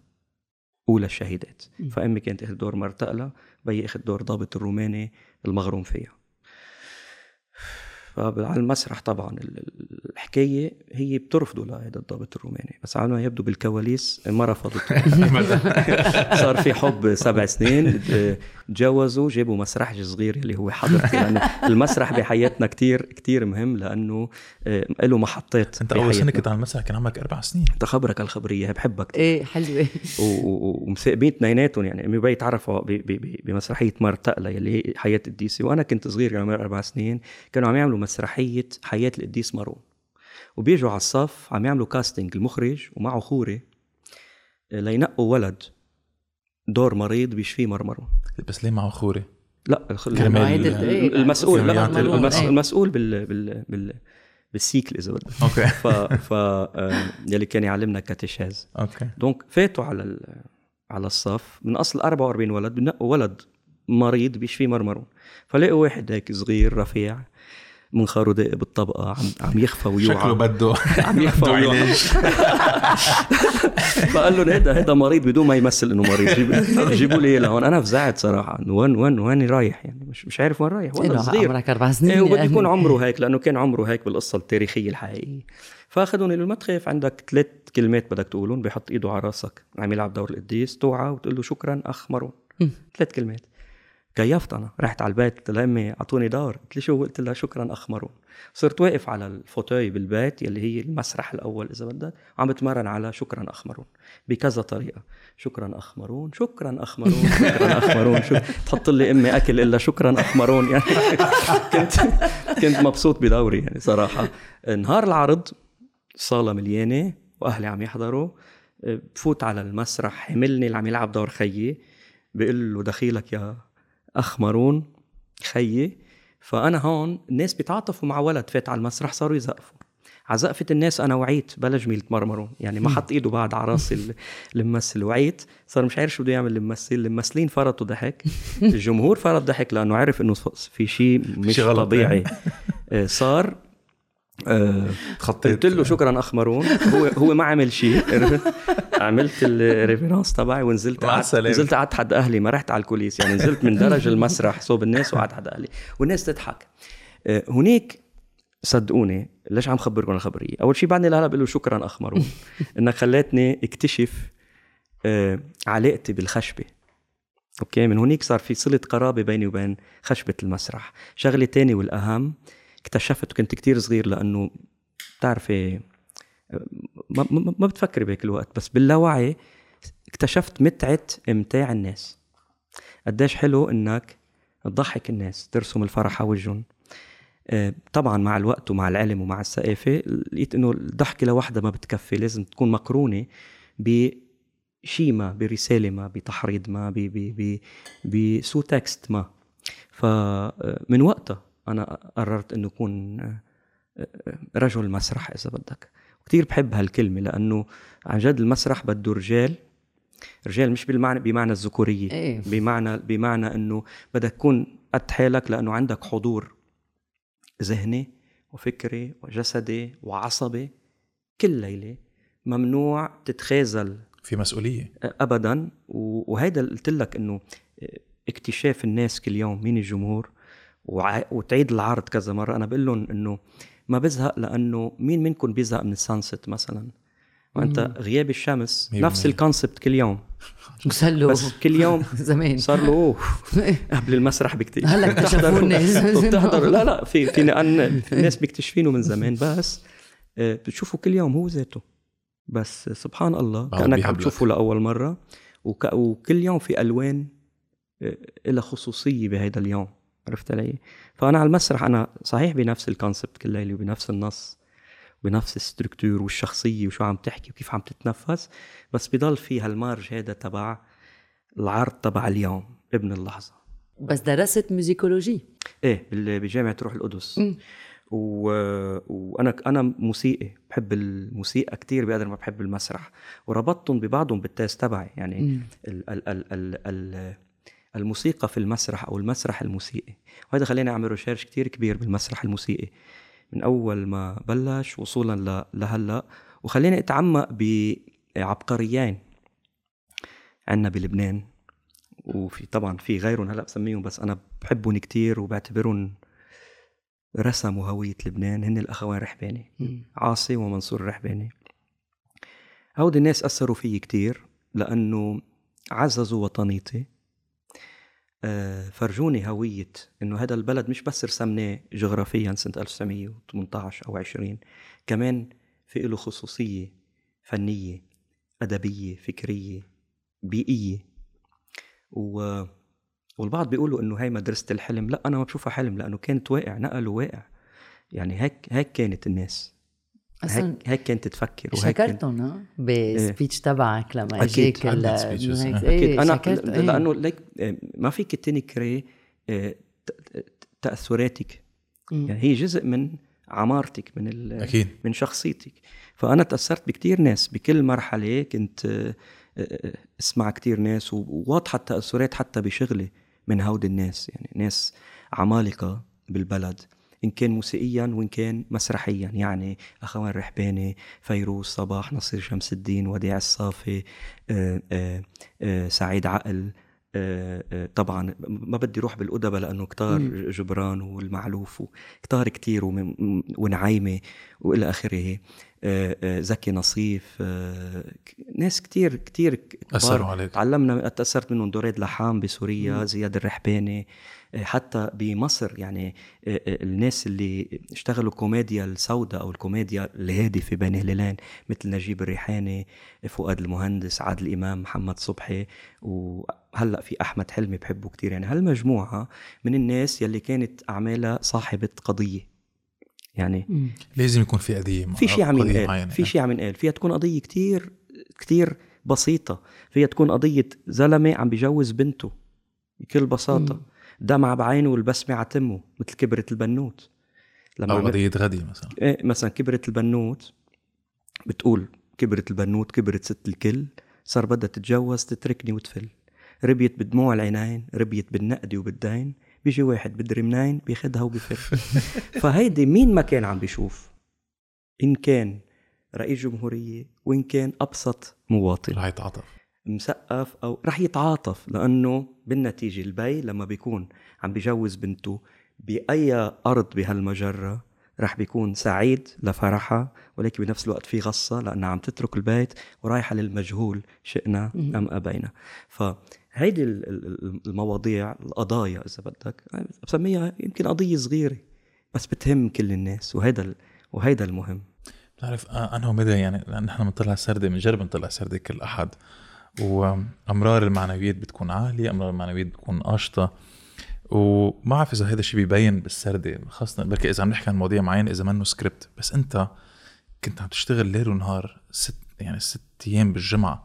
Speaker 3: أولى الشهيدات. فأمي كانت أخذ دور مرتقلة بي أخذ دور ضابط الروماني المغروم فيها فعلى المسرح طبعا ال- ال- الحكاية هي بترفضه لهذا الضابط الروماني؟ بس على ما يبدو بالكواليس ما رفضته صار في حب سبع سنين تجوزوا جابوا مسرحج صغير اللي هو حضرتي. لأنه المسرح بحياتنا كتير كتير مهم لأنه آه، له محطات
Speaker 2: أنت أول سنة كنت على المسرح كان عمرك أربع سنين.
Speaker 3: تخبرك الخبرية بحبك.
Speaker 1: إيه حلوة.
Speaker 3: ومثاقبين اثنيناتهم يعني امي وبي تعرفوا بمسرحية مرتقلة اللي هي حياة الديسي وأنا كنت صغير يعني عمري أربع سنين. كانوا عم يعملوا مسرحية حياة القديس مارون. وبيجوا على الصف عم يعملوا كاستنج المخرج ومعه خوري آه، لينقوا ولد دور مريض بيشفيه مرمره
Speaker 2: بس ليه معه خوري؟
Speaker 3: لا المسؤول لا المسؤول بال بال بال بالسيكل إذا بدك
Speaker 2: أوكي.
Speaker 3: ف ف آه، يلي كان يعلمنا كاتيشاز
Speaker 2: أوكي.
Speaker 3: دونك فاتوا على على الصف. من أصل 44 ولد بنقوا ولد مريض بيشفيه مرمرون فلاقوا واحد هيك صغير رفيع منخاره داق بالطبقة عم عم يخفى ويوعى.
Speaker 2: شكله بده
Speaker 3: عم يخفى ويوعى. فقال لهم هيدا هيدا مريض بدون ما يمثل إنه مريض. جيبوا لي لهون. أنا فزعت صراحة. إنه وين وين وين رايح يعني؟ مش مش عارف وين رايح.
Speaker 1: وين صغير. عمرك أربع سنين
Speaker 3: إيه وبده يكون عمره هيك لأنه كان عمره هيك بالقصة التاريخية الحقيقية. فاخذوني له ما تخاف عندك ثلاث كلمات بدك تقولهم. بيحط إيده على راسك. عم يلعب دور القديس. توعى وتقول له شكرا أخ مارون ثلاث كلمات. كيفت أنا. رحت على البيت قلت لها أمي أعطوني دور. قلت لي شو؟ قلت لها شكرا اخ مارون صرت واقف على ال fauteuil بالبيت يلي هي المسرح الأول إذا بدك. وعم بتمرن على شكرا اخ مارون بكذا طريقة. شكرا اخ مارون شكرا اخ مارون شكرا اخ مارون شو؟ تحط لي أمي أكل إلا شكرا اخ مارون يعني كنت كنت مبسوط بدوري يعني صراحة. نهار العرض صالة مليانة وأهلي عم يحضروا. بفوت على المسرح حملني اللي عم يلعب دور خيي. بقول له دخيلك يا اخ مارون خيي. فأنا هون الناس بيتعاطفوا مع ولد فات على المسرح صاروا يزقفوا. على زقفة الناس أنا وعيت بلا جميل تمرمرون يعني ما حط إيده بعد على راسي الممثل. وعيت صار مش عارف شو بده يعمل الممثل. الممثلين فرطوا ضحك. الجمهور فرط ضحك لأنه عرف إنه في شيء مش طبيعي. آه، صار آه قلت له شكرا أخ مارون. هو هو ما عمل شيء. عملت الريفرنس تبعي ونزلت نزلت قعدت حد أهلي ما رحت على الكوليس. يعني نزلت من درج المسرح صوب الناس وقعدت حد أهلي. والناس تضحك. آه هناك صدقوني ليش عم خبركم الخبرية؟ أول شيء بعدني لهلا بقول له شكرا أخ مارون. إنك خليتني اكتشف آه علاقتي بالخشبة. أوكي؟ من هنيك صار في صلة قرابة بيني وبين خشبة المسرح. شغلة تانية والأهم اكتشفت كنت كتير صغير لأنه بتعرفي ما, ما, ما بتفكري بهيك الوقت بس باللاوعي اكتشفت متعة إمتاع الناس. قديش حلو إنك تضحك الناس ترسم الفرح على آه، طبعا مع الوقت ومع العلم ومع الثقافة لقيت إنه الضحكة لوحدها ما بتكفي لازم تكون مقرونة بشي ما برسالة ما بتحريض ما بسو تكست ما. فمن وقتها أنا قررت إنه اكون آه، آه، رجل مسرح إذا بدك. كثير بحب هالكلمة لأنه عن جد المسرح بده رجال. رجال مش بالمعنى بمعنى الذكورية.
Speaker 1: إيه؟
Speaker 3: بمعنى بمعنى إنه بدك تكون قد حالك لأنه عندك حضور. ذهني وفكري وجسدي وعصبي. كل ليلة ممنوع تتخاذل.
Speaker 2: في مسؤولية.
Speaker 3: ابدا. وهيدا قلت لك إنه اكتشاف الناس كل يوم. مين الجمهور؟ وتعيد العرض كذا مرة. أنا بقول لهم إنه ما بزهق لأنه مين منكم بيزهق من السانست مثلا؟ وانت غياب الشمس. نفس الكونسبت كل يوم.
Speaker 1: بس
Speaker 3: كل يوم
Speaker 1: زمان.
Speaker 3: صار له أوه. قبل المسرح بكتير.
Speaker 1: هلا اكتشفوا الناس.
Speaker 3: لا لا في في لأن الناس بيكتشفينه من زمان. بس آه، بتشوفه كل يوم هو ذاته. بس سبحان الله كأنك عم تشوفه لأول مرة. وك... وكل يوم في ألوان آه، لها خصوصية بهذا اليوم. عرفت علي؟ فأنا على المسرح أنا صحيح بنفس ال concept كل ليله وبنفس النص بنفس ال structure والشخصية وشو عم تحكي وكيف عم تتنفس بس بضل في هال marge هذا تبع العرض تبع اليوم ابن اللحظة.
Speaker 1: بس درست musicologie
Speaker 3: إيه بجامعة روح القدس. و... وأنا أنا موسيقي بحب الموسيقى كتير بقدر ما بحب المسرح. وربطتهم ببعضهم بال thèse تبعي يعني ال... ال... ال... ال... ال... الموسيقى في المسرح أو المسرح الموسيقي. وهذا خلاني أعمل research كتير كبير بالمسرح الموسيقي. من أول ما بلش وصولا لهلأ وخلاني أتعمق بعبقريين عندنا بلبنان. وفي طبعا في غيرهم هلأ بسميهم بس أنا بحبهم كتير وبعتبرهم رسموا هوية لبنان. هن الأخوان رحباني. عاصي ومنصور الرحباني هودي الناس أثروا فيي كتير لأنه عززوا وطنيتي. فرجوني هوية إنه هذا البلد مش بس رسمناه جغرافيا سنة 1918 أو 20 كمان في له خصوصية فنية أدبية فكرية بيئية. و... والبعض بيقولوا إنه هاي مدرسة الحلم لا أنا ما بشوفها حلم لأنه كانت واقع نقلوا واقع. يعني هيك هيك كانت الناس. هيك هيك كانت تفكر وهيك
Speaker 1: شكرتهم ها بالسبيتش تبعك لما
Speaker 3: أكيد.
Speaker 1: اجيك
Speaker 2: إيه.
Speaker 1: إيه
Speaker 3: أكيد أنا
Speaker 1: شكرت إيه.
Speaker 3: لأنه ليك آه، ما فيك تنكري آه، ت- ت- تأثراتك
Speaker 1: مم.
Speaker 3: يعني هي جزء من عمارتك من ال-
Speaker 2: أكيد
Speaker 3: من شخصيتك فأنا تأثرت بكتير ناس بكل مرحلة كنت آه، آه، أسمع كتير ناس وواضحة التأثرات حتى بشغلي من هودي الناس يعني ناس عمالقة بالبلد إن كان موسيقيا وإن كان مسرحيا. يعني أخوان رحباني فيروز صباح نصير شمس الدين وديع الصافي آه، آه، آه، سعيد عقل طبعا ما بدي أروح بالادباء لأنه كتار. جبران والمعلوف وكتار كتير ومن- ونعيمة وإلى آخره. آه، آه، زكي نصيف ناس كتير كتير
Speaker 2: أثروا عليك.
Speaker 3: تعلمنا تاثرت منهم دوريد لحام بسوريا. زياد الرحباني. حتى بمصر يعني آه، آه، الناس اللي اشتغلوا كوميديا السوداء أو الكوميديا الهادفه بين هلالين مثل نجيب الريحاني فؤاد المهندس عادل إمام محمد صبحي وهلأ في أحمد حلمي بحبه كتير يعني هالمجموعة من الناس يلي كانت أعمالها صاحبة قضية يعني
Speaker 1: مم.
Speaker 2: لازم يكون في قضية
Speaker 3: في شيء عم ينقال. في شيء عم ينقال فيها تكون قضية كتير كتير بسيطة فيها تكون قضية زلمة عم بيجوز بنته بكل بساطة
Speaker 1: مم.
Speaker 3: دمعة بعينه والبسمة على تمه مثل كبرة البنوت. لما عمل-
Speaker 2: قضية غدي مثلا.
Speaker 3: إيه مثلا كبرت البنوت بتقول كبرت البنوت كبرت ست الكل صار بدها تتجوز تتركني وتفل. ربيت بدموع العينين ربيت بالنقد وبالدين بيجي واحد بدري منين بياخدها وبيفر فهيدي مين ما كان عم بيشوف؟ إن كان رئيس جمهورية وإن كان أبسط مواطن.
Speaker 2: رح يتعاطف.
Speaker 3: مسقف أو رح يتعاطف لأنه بالنتيجة البي لما بيكون عم بيجوز بنته بأي أرض بهالمجرة رح بيكون سعيد لفرحها ولكن بنفس الوقت في غصة لأنها عم تترك البيت ورايحة للمجهول شئنا
Speaker 1: مم.
Speaker 3: أم أبينا. فهيدي ال- ال- المواضيع القضايا إذا بدك بسميها يمكن قضية صغيرة بس بتهم كل الناس وهيدا وهيدا المهم.
Speaker 2: بتعرف آه، أنا ومدى يعني لأن نحن بنطلع سردة بنجرب نطلع سردة كل أحد. وأمرار المعنويات بتكون عالية أمرار المعنويات بتكون قاشطه وما بعرف إذا هذا الشيء بيبين بالسردة خاصة بركي إذا عم نحكي عن مواضيع معينة إذا منه سكريبت بس أنت كنت عم تشتغل ليل ونهار ست يعني ست أيام بالجمعة.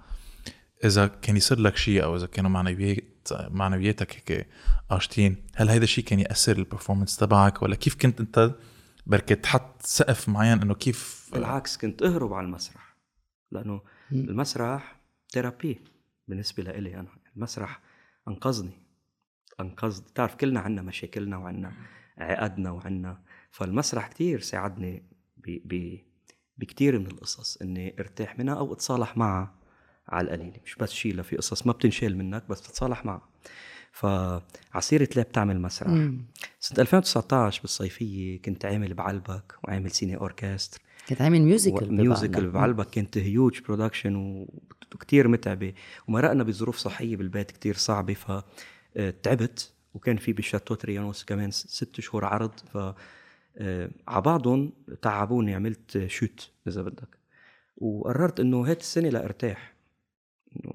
Speaker 2: إذا كان يصير لك شيء أو إذا كانوا معنويات معنوياتك هيك قاشطين هل هذا الشيء كان يأثر ال performance تبعك؟ ولا كيف كنت أنت بركي تحط سقف معين إنه كيف
Speaker 3: بالعكس كنت أهرب على المسرح.
Speaker 1: لأنه.
Speaker 3: المسرح therapy بالنسبة لإلي أنا. المسرح أنقذني. انقذ تعرف كلنا عنا مشاكلنا وعنا عقدنا وعنا. فالمسرح كتير ساعدني ب... ب... بكتير من القصص إني أرتاح منها أو أتصالح معها على القليله مش بس شيلها في قصص ما بتنشال منك بس بتتصالح معها. فعسيرة ليه بتعمل مسرح.
Speaker 1: مم.
Speaker 3: سنة 2019 بالصيفية كنت عامل بعلبك وعامل ciné orchestre.
Speaker 1: كنت عامل
Speaker 3: musical
Speaker 1: musical.
Speaker 3: بعلبك كانت huge production وكتير متعبة. ومرقنا بظروف صحية بالبيت كتير صعبة فتعبت وكان في بالشاتو تريانوس كمان ست شهور عرض ف آه، على بعضهم تعبوني عملت chute إذا بدك. وقررت إنه هات السنة لارتاح إنه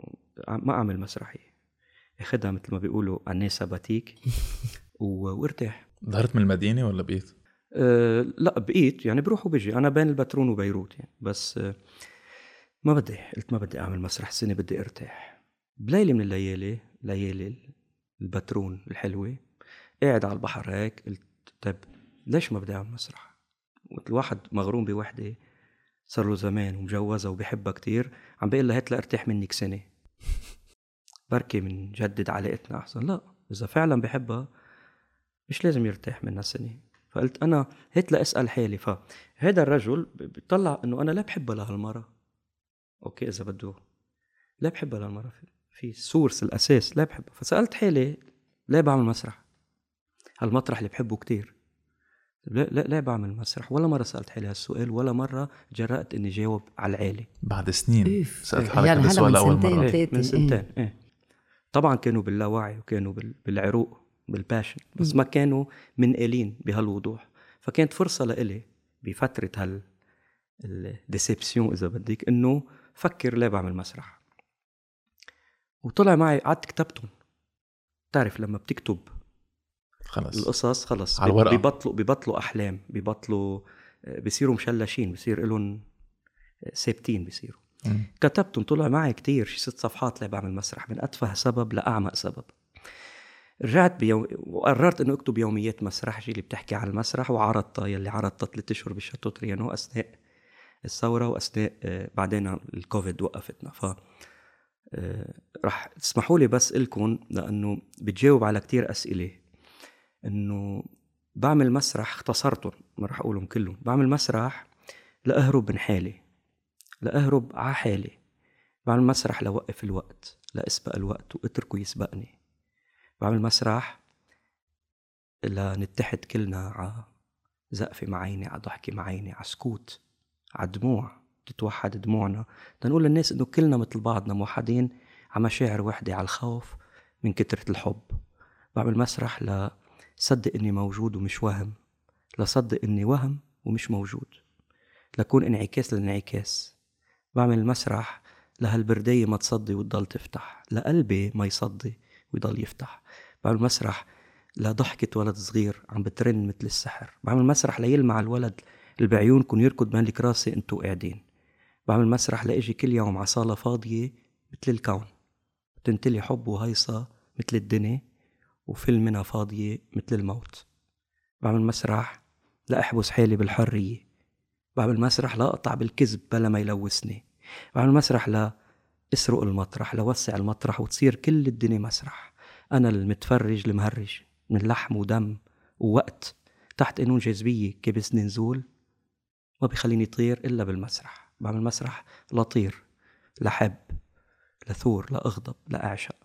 Speaker 3: ما أعمل مسرحية. أخدها مثل ما بيقولوا année sabbatique وأرتاح.
Speaker 2: ظهرت من المدينة ولا بقيت؟
Speaker 3: أه لا بقيت. يعني بروح وبجي. أنا بين البترون وبيروت يعني. بس أه ما بدي قلت ما بدي أعمل مسرح السنة بدي أرتاح. بليلة من الليالي ليالي البترون الحلوة قاعد على البحر هيك قلت طيب ليش ما بدي أعمل مسرح؟ قلت الواحد مغروم بوحدة صار له زمان ومجوزها وبحبها كتير عم بقول لها هات لأرتاح منك سنة. بركي بنجدد علاقتنا أحسن. لا إذا فعلا بحبها مش لازم يرتاح منها سنة. فقلت أنا هيك لأسأل حالي. فهذا الرجل بيطلع إنه أنا لا بحبها لهالمرة. أوكي إذا بده. لا بحبها لهالمرة. في- في سورس الأساس لا بحبها فسألت حالي ليه بعمل مسرح؟ هالمطرح اللي بحبه كتير. لا لا لا بعمل مسرح؟ ولا مرة سألت حالي هالسؤال ولا مرة جرأت إني جاوب على العالي.
Speaker 2: بعد سنين
Speaker 1: إف.
Speaker 2: سألت حالك
Speaker 1: يعني
Speaker 2: السؤال لأول
Speaker 1: سنتين. مرة.
Speaker 3: إيه من
Speaker 1: إيه.
Speaker 3: سنتين إيه. طبعا كانوا باللاوعي وكانوا بال- بالعروق بال passion بس ما كانوا منقالين بهالوضوح. فكانت فرصة لإلي بفترة هال ال déception إذا بدك إنه فكر ليه بعمل مسرح؟ وطلع معي قعدت كتبتهم بتعرف لما بتكتب
Speaker 2: خلص
Speaker 3: القصص خلص
Speaker 2: على الورقة.
Speaker 3: ببطلوا ببطلوا أحلام ببطلوا آه، بصيروا مشلشين بصير لهم ثابتين بصيروا. كتبتهم طلع معي كتير شي ست صفحات اللي بعمل مسرح من أتفه سبب لأعمق سبب. رجعت بيوم وقررت إنه أكتب يوميات مسرحجي اللي بتحكي عن المسرح وعرضتها يلي عرضتها ثلاث أشهر بشاتو تريانو أثناء الثورة وأثناء آه، بعدين الكوفيد وقفتنا. ف آه، رح تسمحوا لي بس لكم لأنه بتجاوب على كتير أسئلة. إنه بعمل مسرح اختصرتهم ما رح أقولهم كلهم. بعمل مسرح لأهرب من حالي لأهرب على حالي. بعمل مسرح لوقف الوقت لأسبق الوقت واتركه يسبقني. بعمل مسرح لنتحد كلنا على زقفة مع عيني على ضحكة مع عيني على سكوت. على دموع تتوحد دموعنا. تنقول للناس إنه كلنا مثل بعضنا موحدين على مشاعر وحدة على الخوف من كترة الحب. بعمل مسرح لصدق إني موجود ومش وهم لصدق إني وهم ومش موجود لكون انعكاس للانعكاس. بعمل مسرح لهالبردية ما تصدي وتضل تفتح لقلبي ما يصدي ويضل يفتح. بعمل مسرح لضحكة ولد صغير عم بترن مثل السحر. بعمل مسرح ليلمع الولد اللي بعيونكم يركض بين الكراسي انتو قاعدين. بعمل مسرح لإجي كل يوم على صالة فاضية مثل الكون. تنتلي حب وهيصة مثل الدنيا وفيلم منها فاضية مثل الموت. بعمل مسرح لأحبس حالي بالحرية. بعمل مسرح لأقطع بالكذب بلا ما يلوثني. بعمل مسرح لا أسرق المطرح لوسع المطرح وتصير كل الدنيا مسرح. أنا المتفرج المهرج من لحم ودم ووقت تحت قانون جاذبية كبسني نزول. ما بيخليني طير إلا بالمسرح. بعمل مسرح لطير لحب لثور لأغضب لأعشق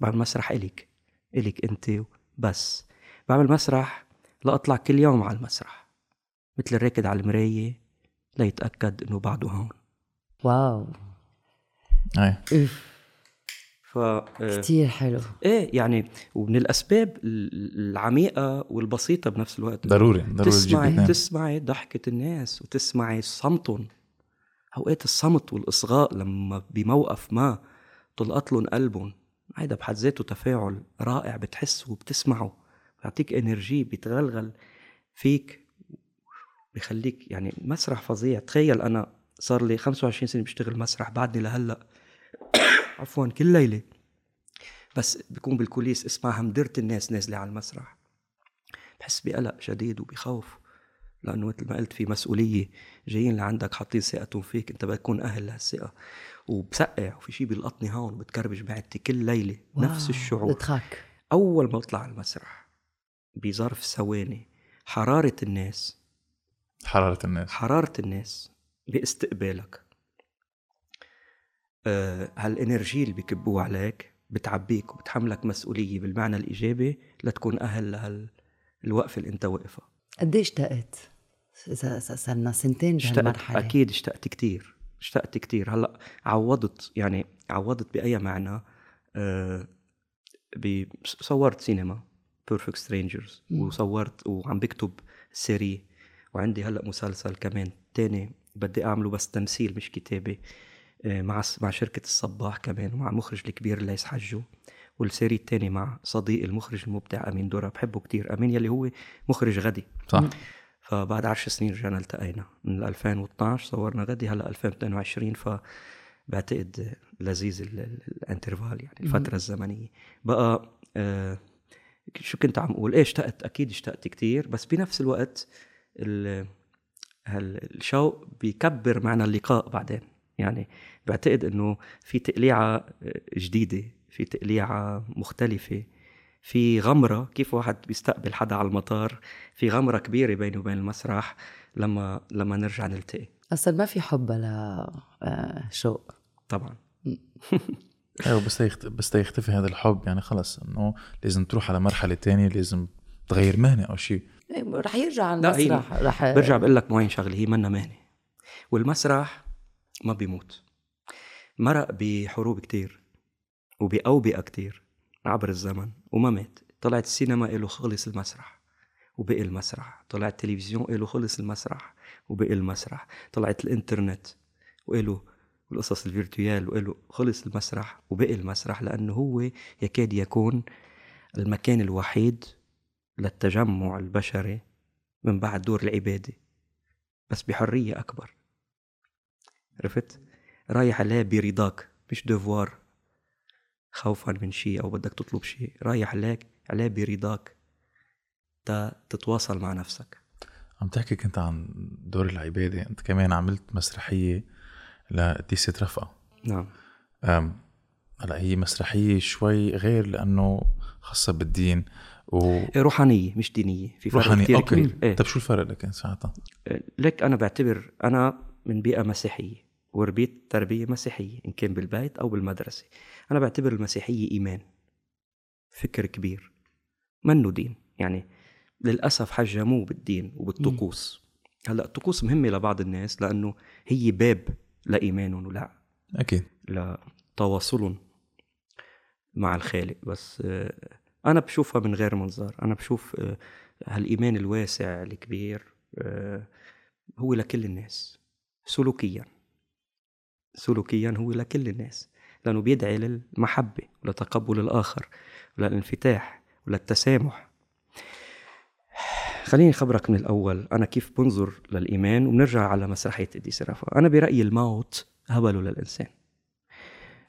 Speaker 3: بعمل مسرح إلك إلك أنت بس بعمل مسرح لأطلع كل يوم على المسرح. مثل الراكد على المراية ليتأكد إنه بعده هون.
Speaker 1: واو. إف.
Speaker 3: ف آه،
Speaker 1: كثير حلو.
Speaker 3: إيه يعني ومن الأسباب ال- العميقة والبسيطة بنفس الوقت.
Speaker 2: ضروري ضروري
Speaker 3: تسمعي
Speaker 2: الاثنين
Speaker 3: تسمعي ضحكة الناس وتسمعي صمتهم. أوقات الصمت والإصغاء لما بموقف ما تلقط لهم قلبهم هيدا بحد ذاته تفاعل رائع بتحسه وبتسمعه بيعطيك إنرجي بيتغلغل فيك بخليك يعني مسرح فظيع. تخيل أنا صار لي 25 سنة بشتغل مسرح بعدني لهلأ. عفوا كل ليلة. بس بكون بالكوليس اسمع همدرة الناس نازلة على المسرح. بحس بقلق شديد وبخوف لأنه مثل ما قلت في مسؤولية. جايين لعندك حاطين ثقتهم فيك أنت بدك تكون أهل لهالثقة. وبسقع وفي شيء بيلقطني هون وبتكربج معدتي كل ليلة نفس الشعور.
Speaker 1: بتخاك
Speaker 3: أول ما بطلع على المسرح بظرف ثواني حرارة الناس
Speaker 2: حرارة الناس.
Speaker 3: حرارة الناس بإستقبالك. هالإنرجي اللي بكبوه عليك بتعبيك وبتحملك مسؤولية بالمعنى الإيجابي لتكون أهل لهال الوقفة اللي أنت واقفها
Speaker 1: قد إيه اشتقت؟ إذا صرنا سنتين
Speaker 3: اشتقت
Speaker 1: بهالمرحلة.
Speaker 3: أكيد اشتقت كتير اشتقت كتير. هلأ عوضت يعني عوضت بأي معنى؟ آه ب- صورت سينما Perfect
Speaker 1: Strangers.
Speaker 3: وصورت وعم بكتب série وعندي هلأ مسلسل كمان تاني بدي أعمله بس تمثيل مش كتابة. آه، مع مع شركة الصباح كمان ومع المخرج الكبير ليث حجو وال série التاني مع صديقي المخرج المبدع أمين درة بحبه كتير أمين يلي هو مخرج غدي.
Speaker 2: صح.
Speaker 3: فبعد عشر سنين رجعنا التقينا. من 2012 صورنا غدي هلأ 2022 فبعتقد لذيذ ال- ال- الانترفال يعني الفترة الزمنية. بقى آه شو كنت عم أقول؟ إيه اشتقت؟ أكيد اشتقت كتير بس بنفس الوقت الشوق بيكبر معنى اللقاء بعدين. يعني بعتقد إنه في تقليعة آه، جديدة في تقليعة مختلفة في غمرة كيف واحد بيستقبل حدا على المطار في غمرة كبيرة بينه وبين المسرح لما لما نرجع نلتقي.
Speaker 1: أصلا ما في حب لا آه، شوق.
Speaker 3: طبعا.
Speaker 2: أيوه بس. بس يختفي هذا الحب يعني خلص إنه لازم تروح على مرحلة تانية لازم تغير مهنة أو شيء.
Speaker 1: رح يرجع على المسرح رح
Speaker 3: برجع بقول لك معين شغلة هي منا مهنة. والمسرح ما بيموت. مرق بحروب كتير وبأوبئة كتير عبر الزمن وما مات. طلعت السينما له خلص المسرح وبقي المسرح. طلع التلفزيون له خلص المسرح وبقي المسرح. طلعت الإنترنت وله والقصص الفيرتويال وله خلص المسرح وبقي المسرح لأنه هو يكاد يكون المكان الوحيد للتجمع البشري من بعد دور العبادة بس بحرية أكبر. عرفت؟ رايح عليه برضاك مش devoir خوفا من شيء أو بدك تطلب شيء. رايح عليك عليه برضاك. تتواصل مع نفسك.
Speaker 2: عم تحكي كنت عن دور العبادة. أنت كمان عملت مسرحية لقديسة رفقة.
Speaker 3: نعم.
Speaker 2: هلا هي مسرحية شوي غير لأنه خاصة بالدين و
Speaker 3: إيه، روحانية مش دينية. في فرق
Speaker 2: روحانية
Speaker 3: كتير
Speaker 2: okay.
Speaker 3: كبير. إيه.
Speaker 2: طيب شو الفرق لكن ساعتها؟
Speaker 3: لك أنا بعتبر أنا من بيئة مسيحية. وربيت تربية مسيحية إن كان بالبيت أو بالمدرسة. أنا بعتبر المسيحية إيمان فكر كبير منه دين. يعني للأسف حجموه بالدين وبالطقوس. هلأ الطقوس مهمة لبعض الناس لأنه هي باب لإيمانهم ولا
Speaker 2: أكيد.
Speaker 3: لتواصلهم مع الخالق. بس آه، أنا بشوفها من غير منظار أنا بشوف آه، هالإيمان الواسع الكبير آه، هو لكل الناس سلوكيا. سلوكيا هو لكل الناس لأنه بيدعي للمحبة ولتقبل الآخر وللانفتاح وللتسامح. خليني أخبرك من الأول أنا كيف بنظر للإيمان؟ وبنرجع على مسرحية إديس رافا. أنا برأيي الموت هبله للإنسان.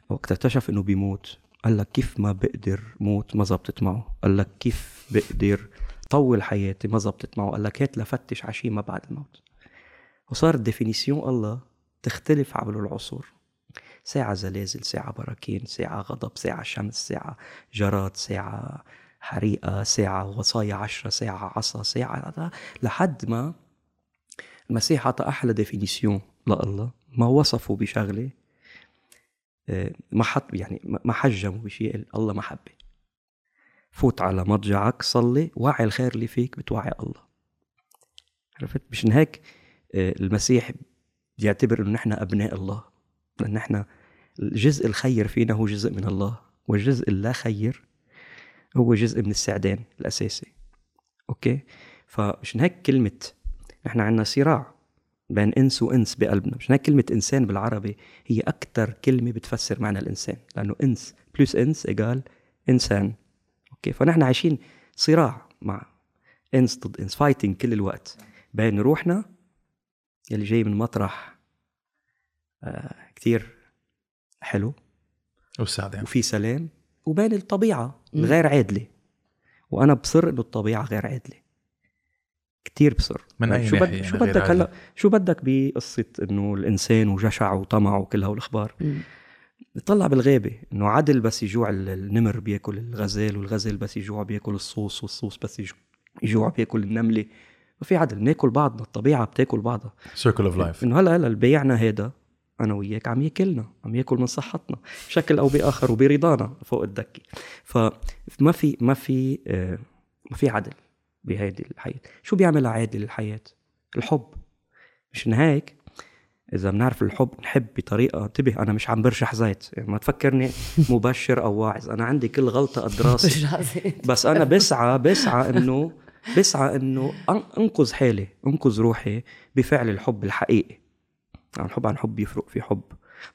Speaker 3: وقت اكتشف إنه بيموت. قال لك كيف ما بقدر موت ما زبطت معه. قال لك كيف بقدر طول حياتي ما زبطت معه. قال لك هات لفتش على شيء ما بعد الموت. وصار définition الله تختلف عبر العصور. ساعة زلازل ساعة براكين ساعة غضب ساعة شمس ساعة جراد ساعة حريقة ساعة وصايا عشرة ساعة عصا ساعة لحد ما المسيح عطى أحلى définition لله. ما وصفه بشغلة آه، ما حط يعني ما حجمه بشيء الله محبة فوت على مضجعك صلي وعي الخير اللي فيك بتوعي الله. عرفت؟ مشان هيك آه، المسيح بيعتبر إنه نحن أبناء الله. لأن نحن الجزء الخير فينا هو جزء من الله والجزء اللا خير هو جزء من السعدان الأساسي. okay؟ فمشان هيك كلمة نحن عندنا صراع بين إنس وإنس بقلبنا. مشان هيك كلمة إنسان بالعربي هي أكثر كلمة بتفسر معنى الإنسان لأنه إنس plus إنس égale إنسان. okay؟ فنحن عايشين صراع مع إنس ضد إنس fighting كل الوقت بين روحنا اللي جاي من مطرح آه كتير حلو
Speaker 2: والسعدان
Speaker 3: وفي سلام وبين الطبيعة
Speaker 1: مم.
Speaker 3: الغير عادلة وأنا بصر إنه الطبيعة غير عادلة كتير بصر.
Speaker 2: من أي
Speaker 3: شو بد...
Speaker 2: يعني
Speaker 3: شو
Speaker 2: غير
Speaker 3: بدك؟ هلا؟ شو بدك بقصة إنه الإنسان وجشع وطمع وكل هالأخبار. طلع بالغابة إنه عدل بس يجوع ال- النمر بياكل الغزال والغزال بس يجوع بياكل الصوص والصوص بس يجوع, يجوع بياكل النملة. ما في عدل بناكل بعضنا الطبيعة بتاكل بعضها
Speaker 2: circle of life
Speaker 3: إنه هلا هلا اللي بيعنا هيدا. أنا وياك عم ياكلنا عم ياكل من صحتنا بشكل أو بآخر وبرضانا فوق الدكه فما في ما في آه، ما في عدل بهيدي الحياة. شو بيعمل عادل الحياة؟ الحب. مشان هيك؟ إذا بنعرف الحب نحب بطريقة انتبه أنا مش عم برشح زيت. يعني ما تفكرني مبشر أو واعظ. أنا عندي كل غلطة قد راسي. بس أنا بسعى بسعى إنه بسعى إنه أنقذ حالي أنقذ روحي بفعل الحب الحقيقي. عن حب عن حب يفرق في حب.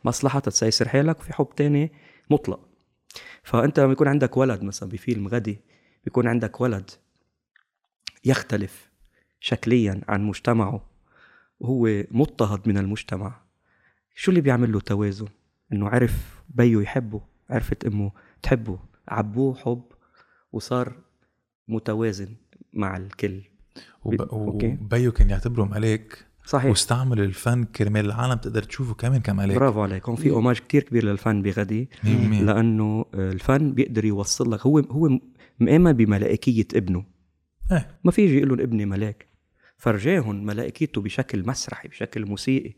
Speaker 3: مصلحة تسيسر حالك وفي حب تاني مطلق. فأنت لما يكون عندك ولد مثلا بفيلم غدي بيكون عندك ولد يختلف شكليا عن مجتمعه وهو مضطهد من المجتمع شو اللي بيعمل له توازن؟ إنه عرف بيه يحبه عرفت امه تحبه. عبوه حب وصار متوازن. مع الكل.
Speaker 2: وب... وبيو كان يعتبره ملاك
Speaker 3: صحيح.
Speaker 2: واستعمل الفن كرمال العالم تقدر تشوفه كمان كملاك
Speaker 3: برافو عليك. هون في اوماج كتير كبير للفن بغدي.
Speaker 2: 100%
Speaker 3: لأنه الفن بيقدر يوصل لك. هو هو مآمن بملائكية ابنه.
Speaker 2: إيه.
Speaker 3: ما في يجي يقول لهم ابني ملاك. فرجاهم ملائكته بشكل مسرحي بشكل موسيقي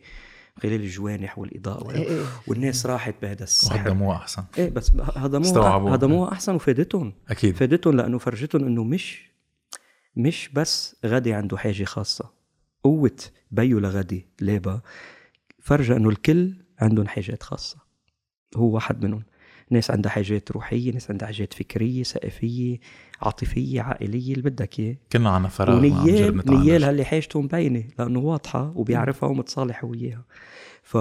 Speaker 3: خلال الجوانح والإضاءة
Speaker 1: إيه إيه.
Speaker 3: والناس راحت بهذا السحر.
Speaker 2: وهدموه أحسن.
Speaker 3: إيه بس هضموها. هضموها أحسن وفادتهم.
Speaker 2: أكيد.
Speaker 3: فادتهم لأنه فرجتهم إنه مش مش بس غدي عنده حاجة خاصة. قوة بيو لغدي ليبا فرجة انه الكل عندهم حاجات خاصة. هو واحد منهم. ناس عندها حاجات روحية ناس عندها حاجات فكرية ثقافية عاطفية عائلية اللي بدك إياه.
Speaker 2: كلنا عنا فراغ
Speaker 3: ونيال. نيال هاللي حاجته مبينة لأنه واضحة وبيعرفها ومتصالح وياها. ف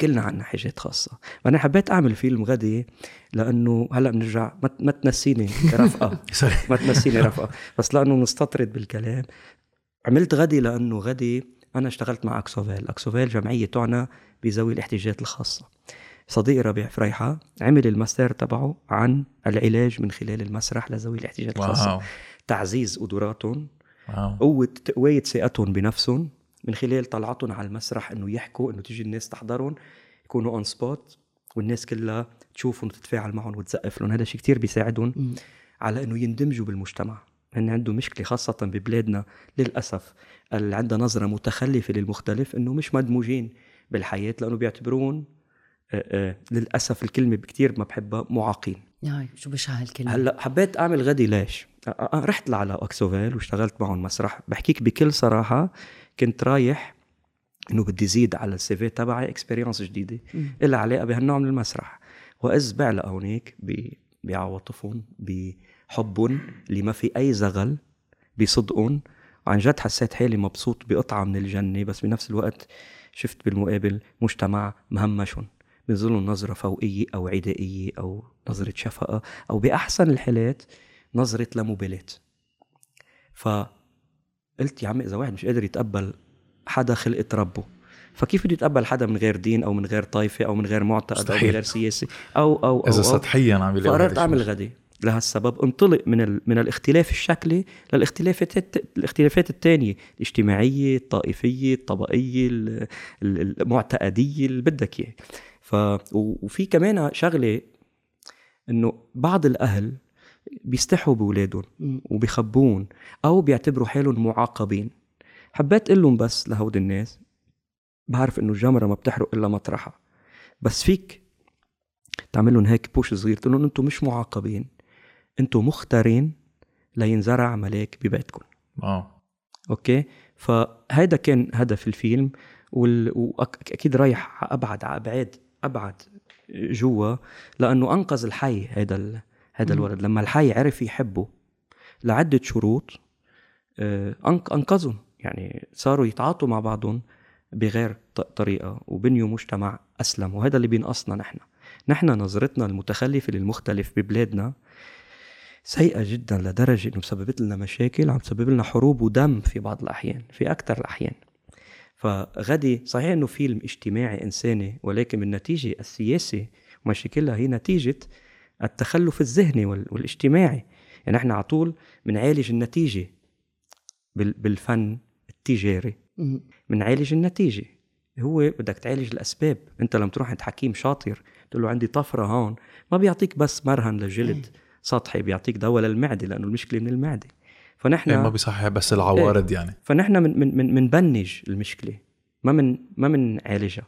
Speaker 3: كلنا عنا حاجات خاصة. أنا حبيت أعمل فيلم غدي لأنه هلأ بنرجع ما, تنسيني رفقة ما تنسيني رفقة. بس لأنه نستطرد بالكلام. عملت غدي لأنه غدي أنا اشتغلت مع أكسوفيل. أكسوفيل جمعية تعنى بذوي الاحتياجات الخاصة. صديقي ربيع فريحة عمل الماستر تبعه عن العلاج من خلال المسرح لذوي الاحتياجات الخاصة.
Speaker 2: wow.
Speaker 3: تعزيز قدراتهم قوة تقوية ثقتهم بنفسهم. من خلال طلعتهم على المسرح إنه يحكوا إنه تيجي الناس تحضرهم يكونوا on spot والناس كلها تشوفهم وتتفاعل معهم وتسقف لهم. هذا شيء كتير بيساعدهم. على إنه يندمجوا بالمجتمع. هن عنده مشكلة خاصة ببلادنا للأسف. اللي عندها نظرة متخلفة للمختلف إنه مش مدموجين بالحياة لأنه بيعتبرون للأسف الكلمة كتير ما بحبها معاقين.
Speaker 1: ياي شو بشعة هالكلمة
Speaker 3: هلأ حبيت أعمل غدي ليش؟ رحت على اوكسوفيل واشتغلت معهم مسرح. بحكيك بكل صراحة كنت رايح إنه بدي زيد على ال CV تبعي experience جديدة.
Speaker 1: مم.
Speaker 3: إلها علاقة بهالنوع من المسرح. وإذ بعلق هونيك بعواطفهم بحبهم اللي ما في أي زغل بصدقهم وعن جد حسيت حالي مبسوط بقطعة من الجنة بس بنفس الوقت شفت بالمقابل مجتمع مهمشهم. بيظلوا نظرة فوقية أو عدائية أو نظرة شفقة أو بأحسن الحالات نظرة لا فقلت يا عمي إذا واحد مش قادر يتقبل حدا خلقة ربه فكيف بده يتقبل حدا من غير دين أو من غير طائفة أو من غير معتقد أو من. غير سياسي أو أو أو, إذا
Speaker 2: سطحيا عم يلاقوا
Speaker 3: فقررت
Speaker 2: أعمل.
Speaker 3: غدي لهالسبب انطلق من ال... من الاختلاف الشكلي للاختلافات الت... الاختلافات الثانية الاجتماعية الطائفية الطبقية ال- ال- المعتقدية اللي بدك اياه ف و- وفي كمان شغلة إنه بعض الأهل بيستحوا باولادهم
Speaker 1: مم.
Speaker 3: وبيخبون أو بيعتبروا حالهم معاقبين. حبيت أقول لهم بس لهود الناس بعرف إنه الجمره ما بتحرق إلا مطرحها بس فيك تعمل لهم هيك push صغير تقول لهم أنتم مش معاقبين أنتم مختارين لينزرع ملاك ببيتكم.
Speaker 2: wow
Speaker 3: okay؟ فهذا كان هدف الفيلم وال... واكيد رايح على أبعد على ابعاد أبعد جوا لأنه أنقذ الحي هذا ال... هذا. الولد. لما الحي عرف يحبه لعدة شروط آه، أنق... أنقذهم. يعني صاروا يتعاطوا مع بعضهم بغير ط- طريقة وبنيوا مجتمع أسلم. وهذا اللي بينقصنا نحن. نحن نظرتنا المتخلفة للمختلف ببلادنا سيئة جدا لدرجة إنه مسببت لنا مشاكل عم تسبب لنا حروب ودم في بعض الأحيان في أكثر الأحيان. فغدي صحيح إنه فيلم اجتماعي إنساني ولكن النتيجة السياسي ومشاكلها هي نتيجة التخلف الذهني وال- والاجتماعي. يعني إحنا على طول بنعالج النتيجة بال- بالفن التجاري. بنعالج النتيجة. هو بدك تعالج الأسباب. أنت لما تروح عند حكيم شاطر تقول له عندي طفرة هون ما بيعطيك بس مرهم لجلد سطحي بيعطيك دواء للمعدة لأنه المشكلة من المعدة. فنحن
Speaker 2: إيه ما بيصحح بس العوارض يعني.
Speaker 3: فنحن من من من منبنج المشكلة. ما من ما منعالجها.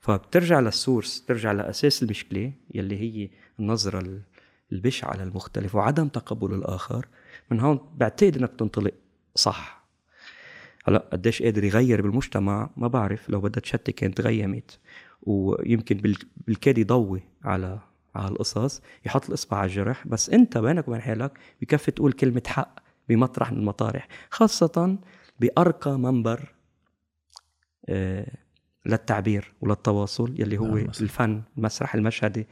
Speaker 3: فبترجع للسورس ترجع لاساس المشكلة يلي هي النظرة ال- البشعة للمختلف وعدم تقبل الآخر. من هون بعتقد انك تنطلق صح. هلا قديش قادر يغير بالمجتمع ما بعرف لو بدها تشتي كانت غيمت ويمكن بال- بالكاد يضوي على على القصص يحط الإصبع على الجرح. بس أنت بينك وبين حالك بكفي تقول كلمة حق بمطرح من المطارح خاصة بأرقى منبر آه، للتعبير وللتواصل يلي هو
Speaker 2: مسرح.
Speaker 3: الفن المسرح المشهدي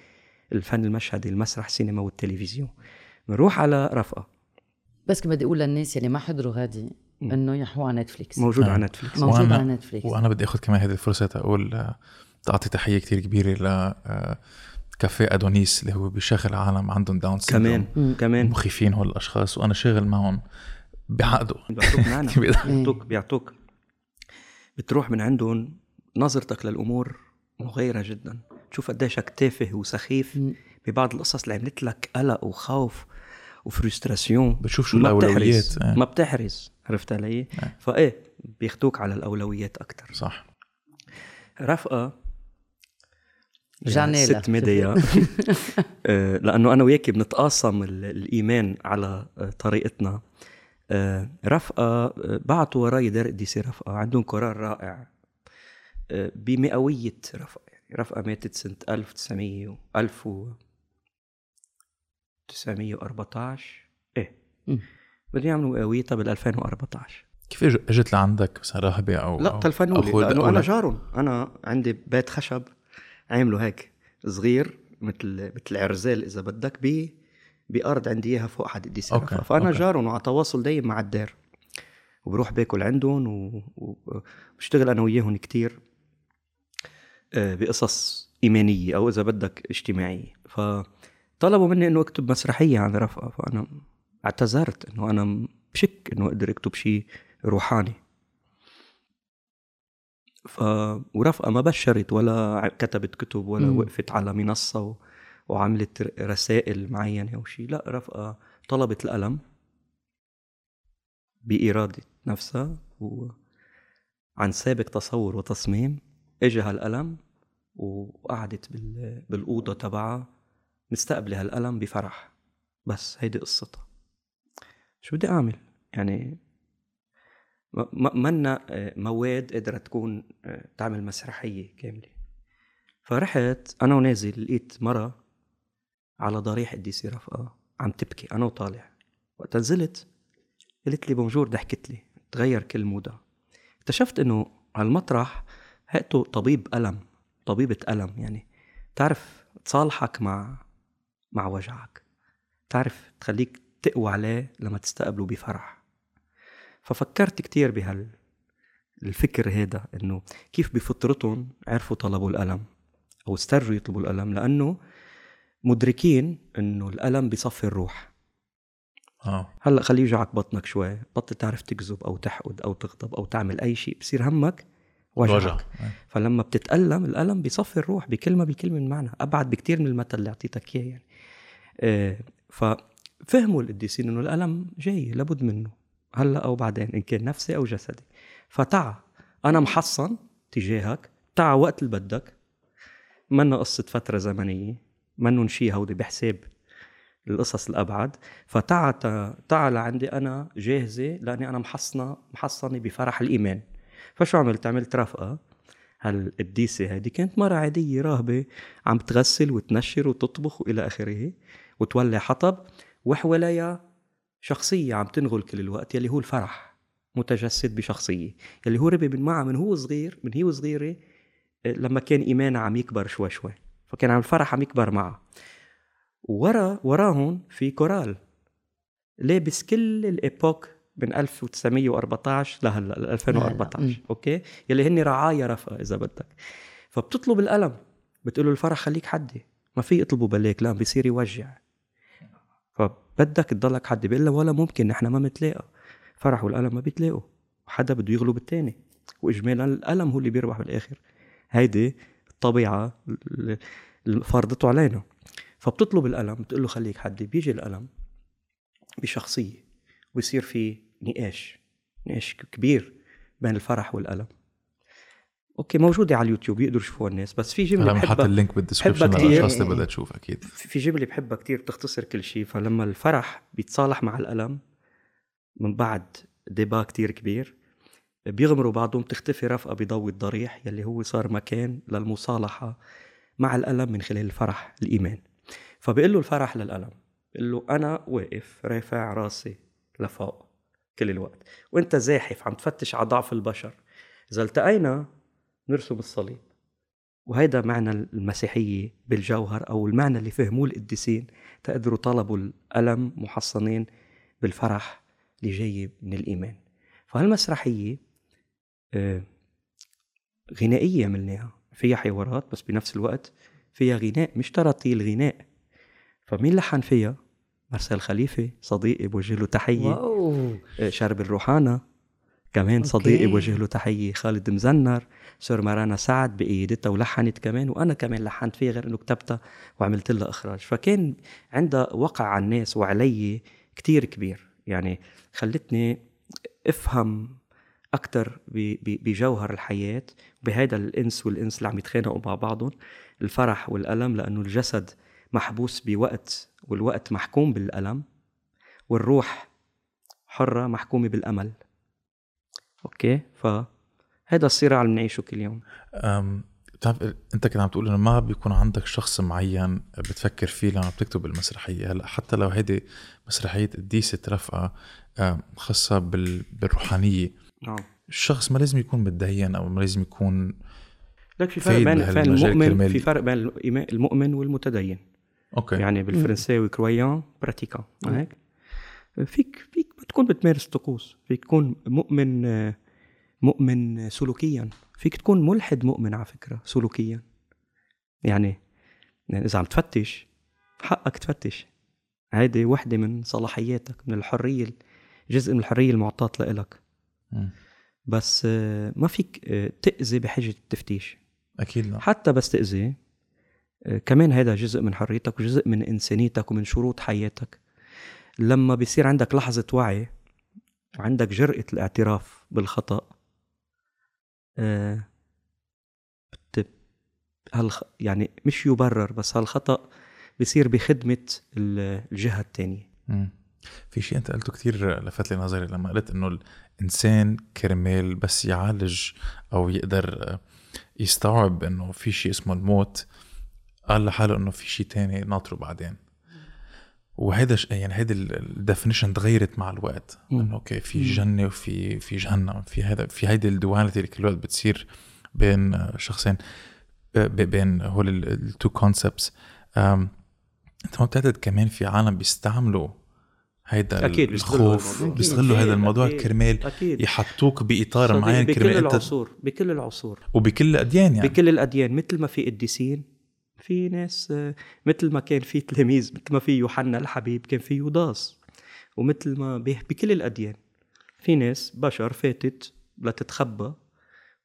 Speaker 3: الفن المشهدي المسرح السينما والتلفزيون. بنروح على رفقة.
Speaker 1: بس كنت بدي أقول للناس يلي ما حضروا غادي. إنه يحوا على نتفليكس
Speaker 3: موجود
Speaker 2: نعم.
Speaker 3: على نتفليكس
Speaker 1: موجود
Speaker 2: وأنا-
Speaker 1: على نتفليكس
Speaker 2: وأنا بدي أخذ كمان هذه الفرصة تقول آه، تعطي تحية كتير كبيرة ل آه، كافيه أدونيس اللي هو بيشغل عالم عندهم Down
Speaker 3: كمان. كمان.
Speaker 2: مخيفين هول الأشخاص وأنا شاغل معهم بعقده
Speaker 3: بيعطوك
Speaker 2: بيقدر-
Speaker 3: بيعطوك بيعطوك. بتروح من عندهم نظرتك للأمور مغايره جدا. تشوف قديشك تافه وسخيف. ببعض القصص اللي عملت لك قلق وخوف و frustration.
Speaker 2: بتشوف شو
Speaker 3: ما
Speaker 2: الأولويات.
Speaker 3: بتحرز
Speaker 2: آه،
Speaker 3: ما بتحرز. عرفت علي؟
Speaker 2: إيه.
Speaker 3: فإيه بياخدوك على الأولويات أكثر
Speaker 2: صح.
Speaker 3: رفقة
Speaker 1: لها.
Speaker 3: ست ميديا. آه، لأنه أنا وياكي بنتقاسم ال- الإيمان على آه، طريقتنا. رفقة آه، بعتوا وراي دار قديسي رفقة. عندهم قرار رائع. بمئوية رفقة يعني رفقة ماتت سنة 1900 و 1914
Speaker 1: إيه.
Speaker 3: بدهم يعملوا مئويتها بال 2014
Speaker 2: كيف إجت لعندك مثلا راهبه أو
Speaker 3: لا تلفنوا لي لأنه
Speaker 2: أنا؟
Speaker 3: جارهم أنا عندي بيت خشب عامله هيك صغير مثل مثل عرزال إذا بدك ب بأرض عندي إياها فوق حد قديسي
Speaker 2: okay،
Speaker 3: رفقة. فأنا
Speaker 2: okay.
Speaker 3: جارهم وعلى تواصل دايم مع الدار وبروح باكل عندهم وبشتغل أنا وياهم كتير بقصص إيمانية أو إذا بدك اجتماعية. فطلبوا مني إنه أكتب مسرحية عن رفقة فأنا اعتذرت إنه أنا بشك إنه أقدر أكتب شيء روحاني. ف ورفقة ما بشرت ولا كتبت كتب ولا
Speaker 1: مم.
Speaker 3: وقفت على منصة و... وعملت رسائل معينة أو شيء لا رفقة طلبت القلم بإرادة نفسها وعن سابق تصور وتصميم. اجى هالقلم وقعدت بال... بالأوضة تبعها مستقبلة هالقلم بفرح. بس هيدي قصتها. شو بدي أعمل؟ يعني منا آه، مواد قدرت تكون آه، تعمل مسرحية كاملة. فرحت أنا ونازل لقيت مرة على ضريح قديسي رفقة عم تبكي أنا وطالع. وقت نزلت قالت لي بونجور ضحكت لي. تغير كل مودها. اكتشفت إنه على المطرح هاتوا طبيب ألم طبيبة ألم يعني تعرف تصالحك مع مع وجعك تعرف تخليك تقوى عليه لما تستقبله بفرح. ففكرت كتير بهال الفكر هذا إنه كيف بفطرتهم عرفوا طلبوا الألم أو استرجوا يطلبوا الألم لأنه مدركين إنه الألم بيصفي الروح.
Speaker 2: آه.
Speaker 3: هلأ خليه يوجعك بطنك شوي بطل تعرف تكذب أو تحقد أو تغضب أو تعمل أي شيء بصير همك وجعك
Speaker 2: وجع
Speaker 3: وجع.
Speaker 2: إيه.
Speaker 3: فلما بتتألم الألم بيصفي الروح بكلمة بكلمة من معنى أبعد بكتير من المثل اللي أعطيتك إياه يعني. آه ففهموا القديسين إنه الألم جاي لابد منه هلأ أو بعدين إن كان نفسي أو جسدي. فتعا أنا محصن تجاهك تعا وقت اللي بدك. منا قصة فترة زمنية منن شي هودي بحساب القصص الأبعد. فتعا تعا لعندي أنا جاهزة لأني أنا محصنة محصنة بفرح الإيمان. فشو عملت؟ عملت رفقة. هالقديسة هيدي كانت مرة عادية راهبة عم تغسل وتنشر وتطبخ وإلى آخره وتولع حطب وحواليها شخصية عم تنغل كل الوقت يلي هو الفرح متجسد بشخصية. يلي هو ربي من معها من هو صغير من هي وصغيرة آه، لما كان إيمانها عم يكبر شوي شوي. فكان عم الفرح عم يكبر معها. ورا وراهم في كورال لابس كل ال époques من 1914 لهلا ل 2014
Speaker 1: مم.
Speaker 3: okay؟ يلي هن رعايا رفقه إذا بدك. فبتطلب القلم بتقول له الفرح خليك حدي. ما في اطلبه بلاك لا بيصير يوجع. فبدك تضلك حدي. بيقول لها ولا ممكن نحن ما متلاقى فرح والقلم ما بيتلاقوا. وحدا بده يغلب الثاني واجمالا القلم هو اللي بيربح بالآخر. هيدي الطبيعة اللي اللي فرضته علينا. فبتطلب القلم بتقول له خليك حدي. بيجي القلم بشخصية. ويصير في نقاش نقاش كبير بين الفرح والألم. okay موجودة على اليوتيوب يقدروا يشوفوها الناس بس في جملة
Speaker 2: أنا حاطط
Speaker 3: بحبها
Speaker 2: ال link
Speaker 3: بال description.
Speaker 2: للاشخاص اللي بدها تشوف أكيد.
Speaker 3: في جملة بحبها كتير بتختصر كل شيء فلما الفرح بيتصالح مع الألم من بعد débat كتير كبير بيغمروا بعضهم تختفي رفقة بضوء الضريح يلي هو صار مكان للمصالحة مع الألم من خلال الفرح الإيمان. فبيقول له الفرح للألم بيقول له أنا واقف رافع راسي لفوق. كل الوقت. وأنت زاحف عم تفتش على ضعف البشر. إذا التقينا نرسم الصليب. وهيدا معنى المسيحية بالجوهر أو المعنى اللي فهموه القديسين تقدروا طلبوا الألم محصنين بالفرح اللي جاي من الإيمان. فهالمسرحية آه، غنائية عملناها فيها حوارات بس بنفس الوقت فيها غناء مش تراتيل غناء. فمين لحن فيها؟ مارسيل خليفة صديقي بوجه له تحية.
Speaker 1: واو.
Speaker 3: آه، شرب الروحانة. كمان. صديقي بوجه له تحية خالد مزنر سور مارانا سعد بقيادتها ولحنت كمان وأنا كمان لحنت فيها غير إنه كتبتها وعملت لها إخراج. فكان عندها وقع على الناس وعلي كتير كبير. يعني خلتني أفهم أكتر ب- ب- بجوهر الحياة بهذا الإنس والإنس اللي عم يتخانقوا مع بعضهم الفرح والألم لأنه الجسد محبوس بوقت والوقت محكوم بالألم والروح حرة محكومة بالأمل. أوكي فهذا الصراع اللي بنعيشه كل يوم.
Speaker 2: أم، بتعرف أنت كنت عم تقول إنه ما بيكون عندك شخص معين بتفكر فيه لما بتكتب المسرحية. هلأ حتى لو هيدي مسرحية قديسة رفقه خاصة بال- بالروحانية
Speaker 3: نعم.
Speaker 2: الشخص ما لازم يكون متدين أو ما لازم يكون
Speaker 3: لك في فرق بين المؤمن في فرق بين المؤمن والمتدين.
Speaker 2: okay.
Speaker 3: يعني بالفرنساوي croyant pratiquant ما هيك؟ فيك فيك تكون بتمارس طقوس فيك تكون مؤمن مؤمن سلوكيا فيك تكون ملحد مؤمن على فكرة سلوكيا. يعني يعني إذا عم تفتش حقك تفتش. هيدي وحدة من صلاحياتك من الحرية جزء من الحرية المعطاة لإلك. بس ما فيك آه، تأذي بحجة التفتيش.
Speaker 2: أكيد لا.
Speaker 3: حتى بس تأذي آه، كمان هذا جزء من حريتك وجزء من إنسانيتك ومن شروط حياتك. لما بيصير عندك لحظة وعي وعندك جرأة الاعتراف بالخطأ آه،. يعني مش يبرر بس هالخطأ بيصير بخدمة ال- الجهة التانية
Speaker 2: مم. في شيء أنت قلته كثير لفت لي نظري لما قلت إنه الإنسان كرمال بس يعالج أو يقدر آه، يستوعب إنه في شيء اسمه الموت قال لحاله إنه في شيء تاني ناطره بعدين وهيدا ش- يعني هيدي ال definition تغيرت مع الوقت. إنه okay في جنة وفي في جهنم. في هذا في هيدي ال duality اللي كل الوقت بتصير بين آه، شخصين ب- بين هول ال two concepts أنت ما بتعتقد كمان في عالم بيستعملوا هيدا
Speaker 3: أكيد
Speaker 2: الخوف. بيستغلوا هذا الموضوع
Speaker 3: أكيد.
Speaker 2: كرمال
Speaker 3: أكيد.
Speaker 2: يحطوك
Speaker 3: بإطار
Speaker 2: معين
Speaker 3: بكل
Speaker 2: كرمال انت
Speaker 3: العصور بكل العصور.
Speaker 2: وبكل الأديان يعني.
Speaker 3: بكل الأديان مثل ما في قديسين في ناس مثل ما كان في تلاميذ مثل ما في يوحنا الحبيب كان في يوداس ومثل ما ب- بكل الأديان. في ناس بشر فاتت لتتخبى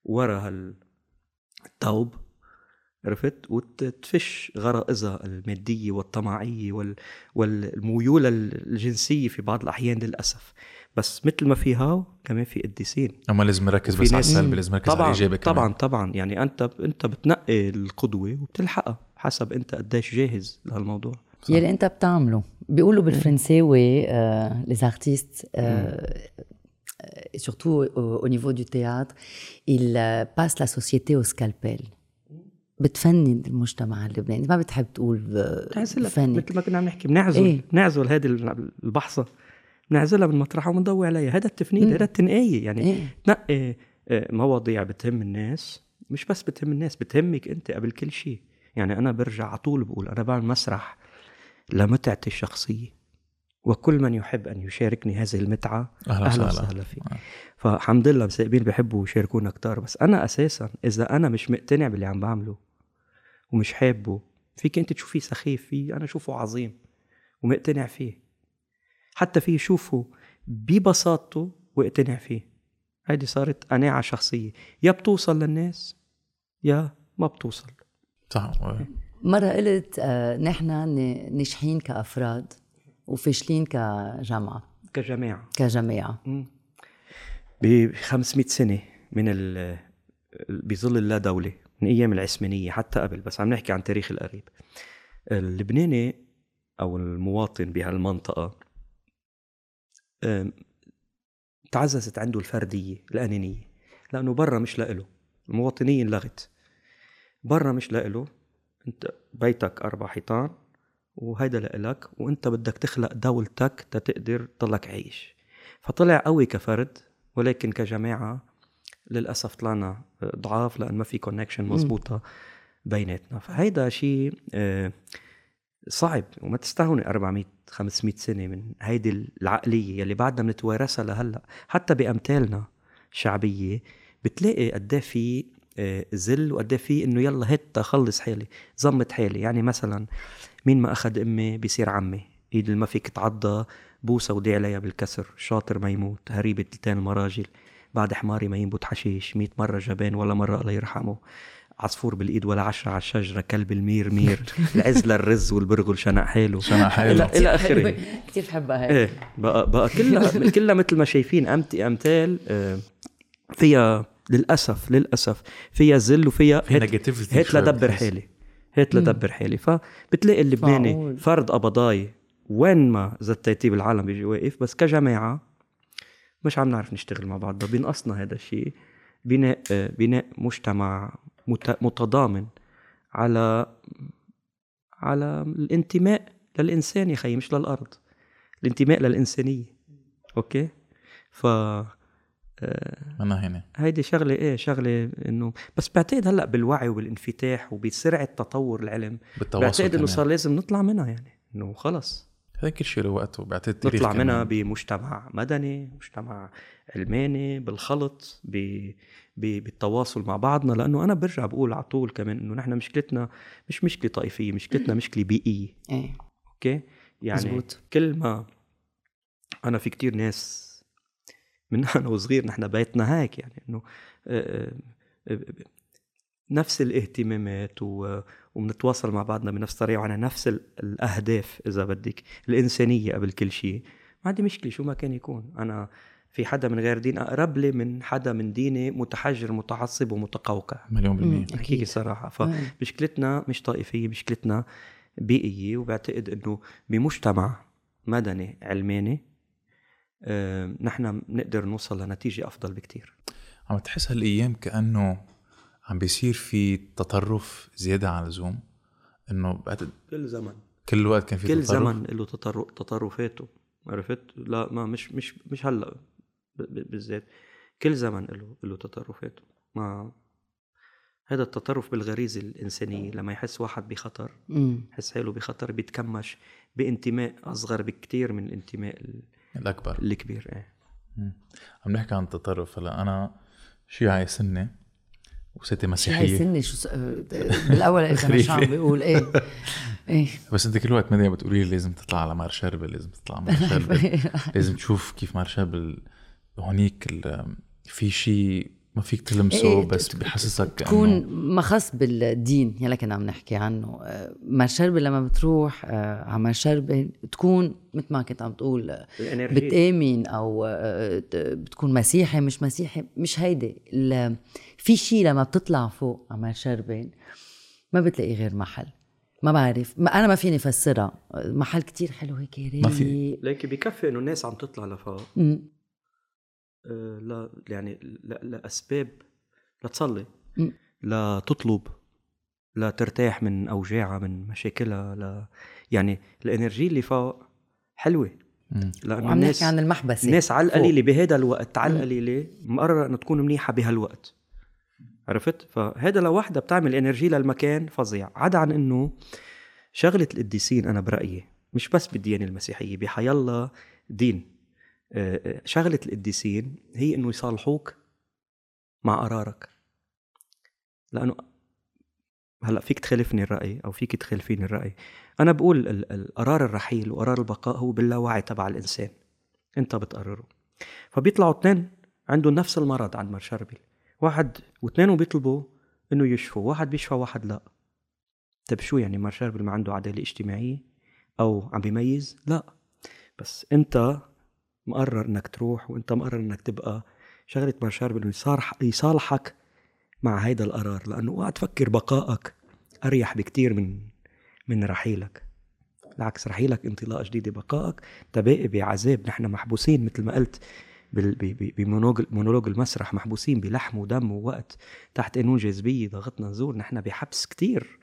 Speaker 3: ورا الثوب عرفت؟ وتفش غرائزها المادية والطمعية وال... والميول الجنسية في بعض الأحيان للأسف. بس مثل ما في هاو كمان في قديسين
Speaker 2: أما لازم نركز بس على السلبي لازم نركز على
Speaker 3: طبعا
Speaker 2: الإيجابي كمان.
Speaker 3: طبعا طبعا. يعني انت أنت بتنقي القدوة وبتلحقها. حسب انت قديش جاهز لهالموضوع.
Speaker 1: يلي انت بتعمله. بيقولوا بالفرنساوي les artistes surtout au, au niveau du théâtre ils euh, passent la société au scalpel. بتفند المجتمع اللبناني. ما بتحب تقول آه، فني
Speaker 3: مثل ما كنا عم نحكي بنعزل.
Speaker 1: إيه؟
Speaker 3: بنعزل هذه البحصة. بنعزلها من مطرحها وبنضوي عليها. هذا التفنيد. هذا التنقاية. يعني
Speaker 1: إيه.
Speaker 3: تنقي آه، مواضيع بتهم الناس. مش بس بتهم الناس بتهمك انت قبل كل شيء. يعني أنا برجع على طول بقول أنا بعمل مسرح لمتعتي الشخصية. وكل من يحب أن يشاركني هذه المتعة
Speaker 2: أهلا
Speaker 3: أهلا
Speaker 2: وسهلا.
Speaker 3: فيه
Speaker 2: آه.
Speaker 3: فالحمد لله مساقبين بيحبوا يشاركونا كتار. بس أنا أساسا إذا أنا مش مقتنع باللي عم بعمله ومش حابه فيك أنت تشوفيه سخيف فيه أنا أشوفه عظيم ومقتنع فيه. حتى في شوفه ببساطته واقتنع فيه. هيدي صارت قناعة شخصية. يا بتوصل للناس يا ما بتوصل.
Speaker 2: صح
Speaker 1: مرة قلت آه، نحن ناجحين كأفراد وفاشلين كجامعة
Speaker 3: كجماعة
Speaker 1: كجماعة
Speaker 3: ب 500 سنة من ال بظل اللا دولة من أيام العثمانية حتى قبل بس عم نحكي عن تاريخ القريب. اللبناني أو المواطن بهالمنطقة تعززت عنده الفردية الأنانية لأنه برا مش لإله المواطنية انلغت برا مش لإله. أنت بيتك أربع حيطان وهيدا لإلك وأنت بدك تخلق دولتك تتقدر تضلك عايش. فطلع قوي كفرد ولكن كجماعة للأسف طلعنا ضعاف لأن ما في كونكشن مزبوطة بيناتنا. فهيدا شيء آه، صعب وما تستهوني 400 500 سنة من هيدي العقلية يلي بعدنا بنتوارثها لهلأ. حتى بأمثالنا الشعبية بتلاقي قد إيه في ذل وقد إيه في إنه يلا هات خلص حالي زمت حالي. يعني مثلا مين ما أخذ أمي بيصير عمي إيد اللي ما فيك تعضى بوسه ودي عليها بالكسر شاطر ما يموت هريبة تلتين المراجل بعد حماري ما ينبت حشيش مئة مرة جبان ولا مرة الله يرحمه. عصفور بالإيد ولا عشرة على الشجرة كلب المير مير العز للرز والبرغل شنق حاله.
Speaker 2: شنق حاله.
Speaker 3: إلى- إلى آخره.
Speaker 1: كثير بحبها هيك.
Speaker 3: إيه بقى بقى كلها كلها مثل ما شايفين أمت أمثال آه، فيها للأسف للأسف. فيها ذل وفيها
Speaker 2: شوي
Speaker 3: لدبر. حالي هات لدبر حالي فبتلاقي اللبناني. فرد قبضاي وين ما زتيتيه بالعالم بيجي واقف بس كجماعة مش عم نعرف نشتغل مع بعضنا بينقصنا هذا الشيء. بناء آه، بناء مجتمع مت- متضامن على على الانتماء للإنسان يا خيي مش للأرض. الانتماء للإنسانية. أوكي؟ ف
Speaker 2: أنا هنا
Speaker 3: هيدي شغلة إيه شغلة إنه بس بعتقد هلأ بالوعي وبالانفتاح وبسرعة تطور العلم
Speaker 2: بالتواصل
Speaker 3: بعتقد
Speaker 2: إنه.
Speaker 3: صار لازم نطلع منها يعني إنه خلص
Speaker 2: هذا كل شيء له وقته بعتقد
Speaker 3: نطلع. منها بمجتمع مدني مجتمع علماني بالخلط ب... ب... بالتواصل مع بعضنا لأنه أنا برجع بقول على طول كمان إنه نحن مشكلتنا مش مشكلة طائفية مشكلتنا مشكلة بيئية
Speaker 1: إيه
Speaker 3: أوكي يعني
Speaker 1: مزبوط.
Speaker 3: كل ما أنا في كتير ناس من أنا وصغير نحن بيتنا هيك يعني إنه نفس الاهتمامات و- وبنتواصل مع بعضنا بنفس الطريقة وعنا نفس ال- الأهداف إذا بدك الإنسانية قبل كل شيء. ما عندي مشكلة شو ما كان يكون. أنا في حدا من غير دين أقرب لي من حدا من ديني متحجر متعصب ومتقوقع.
Speaker 2: مليون بالمية.
Speaker 1: أكيد. صراحة.
Speaker 3: فمشكلتنا مش طائفية مشكلتنا بيئية وبعتقد إنه بمجتمع مدني علماني نحن بنقدر نوصل لنتيجة أفضل بكتير.
Speaker 2: عم تحس هالأيام كأنه عم بيصير في تطرف زيادة عن اللزوم؟ إنه بعتقد
Speaker 3: كل زمن.
Speaker 2: كل وقت كان في
Speaker 3: كل
Speaker 2: تطرف؟
Speaker 3: زمن له تطرف تطرفاته. عرفت؟ لا ما مش مش مش هلأ ب- ب- بالذات. كل زمن له له تطرفاته. ما هذا التطرف بالغريزه الإنسانية لما يحس واحد بخطر. يحس حاله بخطر بيتكمش بانتماء أصغر بكتير من الانتماء ال-
Speaker 2: الأكبر.
Speaker 3: الكبير
Speaker 2: إيه. عم نحكي عن التطرف. هلا أنا شيعي سنة وستي مسيحية.
Speaker 1: سنة؟ شو س... بالأول قلت أنا شو عم. بيقول إيه. إيه.
Speaker 2: بس انت كل وقت مدني بتقولي لي لازم تطلع على مار شربل لازم تطلع على مار شربل لازم تشوف كيف مار شربل هونيك ال- في شيء ما فيك تلمسه
Speaker 1: إيه،
Speaker 2: بس بحسسك
Speaker 1: تكون ما خص بالدين يلي كنا عم نحكي عنه. آه، مرشربة لما بتروح آه، على مرشربة تكون مثل ما كنت عم تقول آه،
Speaker 3: الإنرجي.
Speaker 1: بتآمن أو ت- بتكون مسيحي مش مسيحي مش هيدي. في شيء لما بتطلع فوق على مرشربة ما بتلاقي غير محل. ما بعرف. ما أنا ما فيني افسرها محل كتير حلو هيك
Speaker 2: ما في-
Speaker 3: لكن بكفي إنه الناس عم تطلع لفوق. لا يعني لا لاسباب لتصلي
Speaker 1: م.
Speaker 3: لا تطلب لا ترتاح من اوجاعها من مشاكلها لا يعني الإنرجي اللي فوق حلوة.
Speaker 1: لأنه
Speaker 3: الناس
Speaker 1: نحكي عن المحبسة.
Speaker 3: الناس على. القليلة بهذا الوقت على القليلة مقررة إنها تكون منيحة بهالوقت. عرفت؟ فهذا لوحدها بتعمل إنرجي للمكان فظيع. عدا عن إنه شغلة القديسين أنا برأيي مش بس بالديانة المسيحية بحيالله دين. آه، آه، شغلة القديسين هي إنه يصالحوك مع قرارك. لأنه هلأ فيك تخالفني الرأي أو فيك تخالفيني الرأي. أنا بقول ال- ال- قرار الرحيل وقرار البقاء هو باللاوعي تبع الإنسان. أنت بتقرره. فبيطلعوا اثنين عندهم نفس المرض عند مرشربل واحد واثنينهم بيطلبوا إنه يشفوا واحد بيشفى واحد لأ. طيب شو يعني مرشربل ما عنده عدالة اجتماعية أو عم بيميز؟ لأ. بس أنت مقرر إنك تروح وأنت مقرر إنك تبقى شغلة مرشربل انه يصارح يصالحك مع هيدا القرار لأنه اوعى تفكر بقائك أريح بكتير من من رحيلك. بالعكس رحيلك انطلاقة جديدة بقائك تباقي بعذاب. نحن محبوسين مثل ما قلت بمونولوج مونولوج المسرح محبوسين بلحم ودم ووقت تحت قانون جاذبية ضغطنا نزور نحن بحبس كتير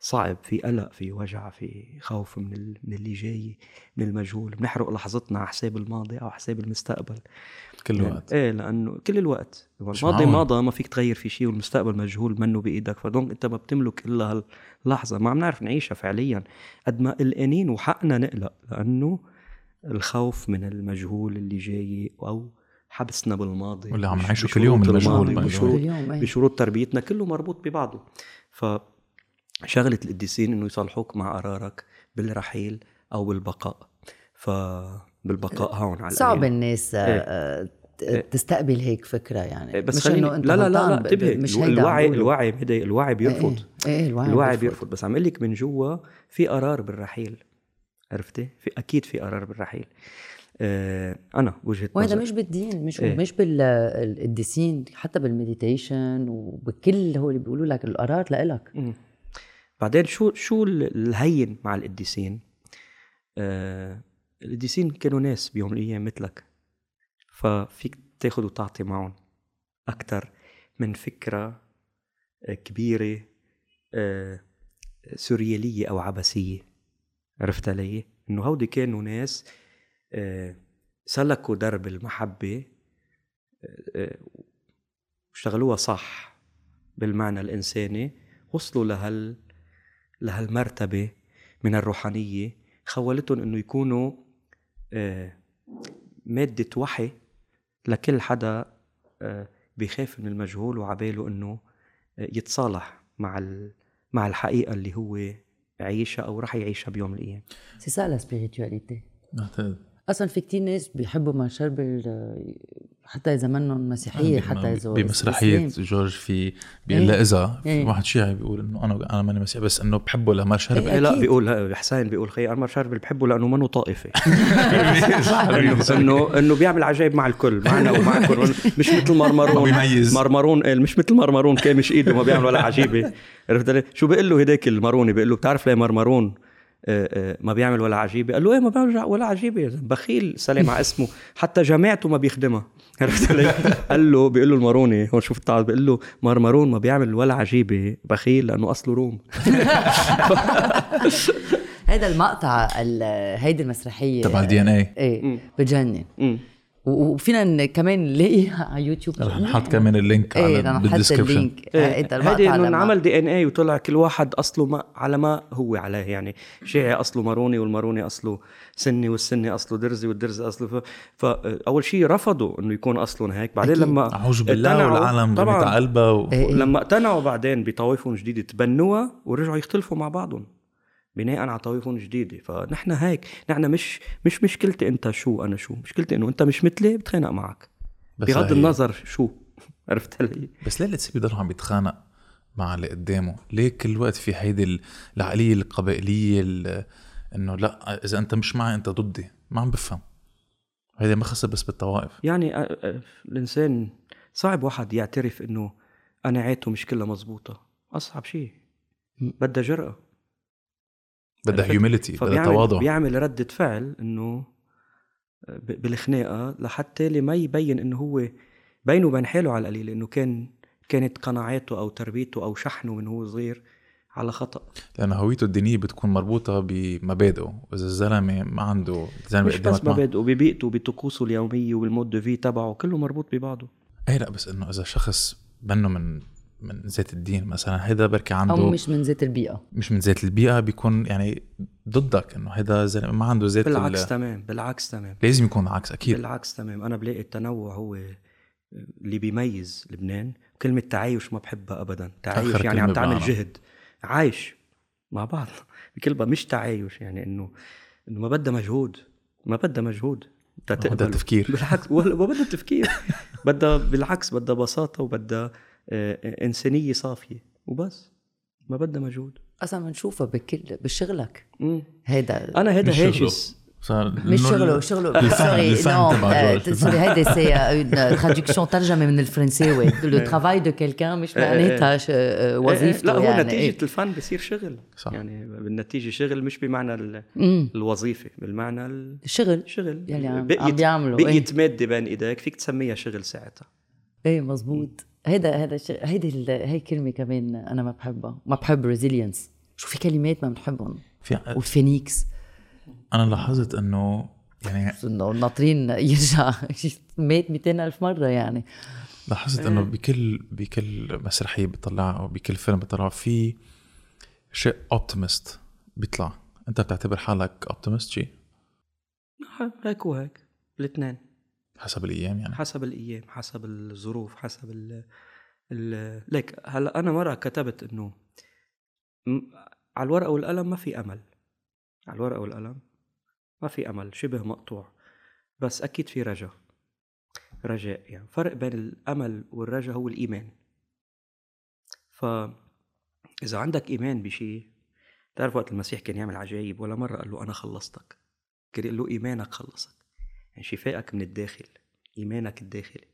Speaker 3: صعب في قلق في وجع في خوف من ال- من اللي جاي من المجهول. بنحرق لحظتنا على حساب الماضي أو على حساب المستقبل.
Speaker 2: كل
Speaker 3: يعني
Speaker 2: وقت
Speaker 3: إيه لأنه كل الوقت. الماضي. ماضى ما فيك تغير في شيء والمستقبل مجهول منه بإيدك. فدونك أنت ما بتملك إلا هاللحظة. ما عم نعرف نعيشها فعليا. قد ما قلقانين وحقنا نقلق لأنه الخوف من المجهول اللي جاي أو حبسنا بالماضي.
Speaker 2: واللي عم نعيشه كل يوم المجهول.
Speaker 3: بشروط. بشروط تربيتنا كله مربوط ببعضه. ف شغلة القديسين إنه يصالحوك مع قرارك بالرحيل أو بالبقاء فبالبقاء هون على
Speaker 1: صعب. الناس آه،
Speaker 3: إيه.
Speaker 1: آه، ت- تستقبل هيك فكرة يعني
Speaker 3: إيه، بس
Speaker 1: مش إنه أنت
Speaker 3: لا لا لا لا
Speaker 1: غلطان، ب-
Speaker 3: انتبه
Speaker 1: مش
Speaker 3: الوعي. الوعي هيدا الوعي بيرفض
Speaker 1: إيه, إيه الوعي,
Speaker 3: الوعي بيرفض بس عم أقول لك من جوا في قرار بالرحيل عرفتي؟ في أكيد في قرار بالرحيل آه أنا وجهة
Speaker 1: وهذا
Speaker 3: نظري
Speaker 1: مش بالدين مش
Speaker 3: إيه.
Speaker 1: إيه؟ مش بالقديسين حتى بالمديتيشن وبكل هو اللي بيقولوا لك القرار لإلك.
Speaker 3: بعدين شو شو ال- الهين مع القديسين؟ آه القديسين كانوا ناس بيوم من الأيام مثلك ففيك تاخد وتعطي معهم أكتر من فكرة آه، كبيرة آه، سوريالية أو عبثية عرفت علي؟ إنه هودي كانوا ناس آه، سلكوا درب المحبة واشتغلوها صح بالمعنى الإنساني وصلوا لهال لهالمرتبة من الروحانية خولتهم إنه يكونوا مادة وحي لكل حدا بيخاف من المجهول وعباله إنه يتصالح مع مع الحقيقة اللي هو عايشها أو رح يعيشها بيوم من الأيام.
Speaker 1: c'est ça la spiritualité أصلا في كتير ناس بيحبوا مار شربل حتى إذا منهم مسيحية حتى إذا
Speaker 2: بمسرحية جورج في بيقول لها إذا في واحد شيعي بيقول إنه أنا أنا ماني مسيحي بس إنه بحبه لمار شربل
Speaker 3: إيه لا بيقول حسين بيقول خي أنا شربل بحبه لأنه منه طائفي انه انه بيعمل عجائب مع الكل معنا ومعكم مش مثل مرمرون.
Speaker 2: بيميز.
Speaker 3: مرمرون إيه، مش مثل مرمرون كامش إيده ما بيعمل ولا عجيبة. عرفت شو بيقول له هداك الماروني بيقول له بتعرف ليه مرمرون آه، آه، ما بيعمل ولا عجيبة؟ قال له إيه ما بيعمل ولا عجيبة بخيل سلام على اسمه. حتى جماعته ما بيخدمها. عرفت علي؟ قال له بيقول له الماروني هون شوف التعب بيقول له مرمرون ما بيعمل ولا عجيبة بخيل لأنه أصله روم.
Speaker 1: هذا المقطع هيدي المسرحية
Speaker 2: تبع ال DNA
Speaker 1: إيه بجنن وفينا كمان نلاقيها على يوتيوب
Speaker 2: رح نحط كمان ال
Speaker 1: link إيه على
Speaker 3: إيه هذه إنه انعمل DNA وطلع كل واحد أصله ما على ما هو عليه. يعني شيعي أصله ماروني والماروني أصله سني والسني أصله درزي والدرزي أصله ف... فاول شيء رفضوا إنه يكون أصلهم هيك. بعدين أكيد. لما
Speaker 2: أعوذ بالله والعالم طبعا. قلبها و...
Speaker 3: إيه،, إيه. لما اقتنعوا بعدين بطوائفهم جديده تبنوها ورجعوا يختلفوا مع بعضهم. بناء على طوائف جديده فنحن هيك نحن مش مش مشكلتي أنت شو أنا شو مشكلتي إنه أنت مش مثلي بتخانق معك. بغض النظر شو. عرفت علي؟
Speaker 2: بس ليه الانسان بيضل عم بيتخانق مع اللي قدامه؟ ليه كل وقت في هيدي العقلية القبائلية إنه لا إذا أنت مش معي أنت ضدي. ما عم بفهم. هيدا ما خاصة بس بالطوائف.
Speaker 3: يعني الإنسان صعب واحد يعترف إنه قناعاته مش كلها مزبوطة. أصعب شيء. بدها جرأة.
Speaker 2: بدها humility بدها تواضع.
Speaker 3: بيعمل ردة فعل إنه بالخناقة لحتى اللي ما يبين إنه هو بينه وبين حاله على القليل إنه كان كانت قناعاته أو تربيته أو شحنه من هو صغير على خطأ.
Speaker 2: لأنه هويته الدينية بتكون مربوطة بمبادئه. واذا الزلمة ما عنده
Speaker 3: زلمة مش بس مبادئه ببيئته بطقوسه اليومية وال mode de vie تبعه كله مربوط ببعضه.
Speaker 2: اي لا بس إنه إذا شخص منه من من ذات الدين مثلا هيدا بركي عنده
Speaker 1: أو مش من ذات البيئة.
Speaker 2: مش من ذات البيئة بيكون يعني ضدك إنه هيدا زلمه ما عنده ذات
Speaker 3: بالعكس تمام بالعكس تمام.
Speaker 2: لازم يكون العكس أكيد.
Speaker 3: بالعكس تمام. أنا بلاقي التنوع هو اللي بيميز لبنان. كلمة تعايش ما بحبها ابدا. تعايش يعني عم تعمل جهد. عايش مع بعض. بكلمة مش تعايش يعني إنه إنه ما بدها مجهود. ما بدها مجهود.
Speaker 2: بدها تفكير.
Speaker 3: بالعكس ولا ما بدها تفكير. بدها بالعكس بدها بساطة وبدها إنسانية صافية. وبس. ما بدها مجهود.
Speaker 1: أصلا بنشوفها بكل بشغلك. هيدا
Speaker 3: أنا هيدا هاجس
Speaker 1: صار مش شغله شغله sorry no sorry هيدي c'est une traduction ترجمه من الفرنساوي le travail de quelqu'un مش معناتها وظيفته
Speaker 3: لا هو يعني نتيجة الفن بصير شغل. صح. يعني بالنتيجة شغل مش بمعنى الوظيفة بالمعنى
Speaker 1: الشغل
Speaker 3: شغل.
Speaker 1: يعني عم بيعملوا
Speaker 3: بقيت مادة بين إيديك فيك تسميها شغل ساعتها.
Speaker 1: إيه مزبوط. هيدا هيدا الشيء هيدي هي كلمة كمان أنا ما بحبها ما بحب resilience شو في كلمات ما بنحبهم. في والفينيكس
Speaker 2: أنا لاحظت إنه يعني
Speaker 1: إنه الناطرين يرجع مات 200 ألف مرة يعني.
Speaker 2: لاحظت إنه بكل بكل مسرحية بيطلعها أو بكل فيلم بيطلعه في شيء optimist بيطلع. أنت بتعتبر حالك optimist شيء
Speaker 3: هيك وهيك الاثنين.
Speaker 2: حسب الأيام يعني؟
Speaker 3: حسب الأيام حسب الظروف حسب ال ال ليك هلا أنا مرة كتبت إنه على الورقة والقلم ما في أمل. على الورقة والقلم ما في أمل شبه مقطوع. بس أكيد في رجاء. رجاء يعني. فرق بين الأمل والرجاء هو الإيمان. ف إذا عندك إيمان بشيء تعرف وقت المسيح كان يعمل عجائب ولا مرة قال له أنا خلصتك. كان يقول له إيمانك خلصك شفائك من الداخل إيمانك الداخلي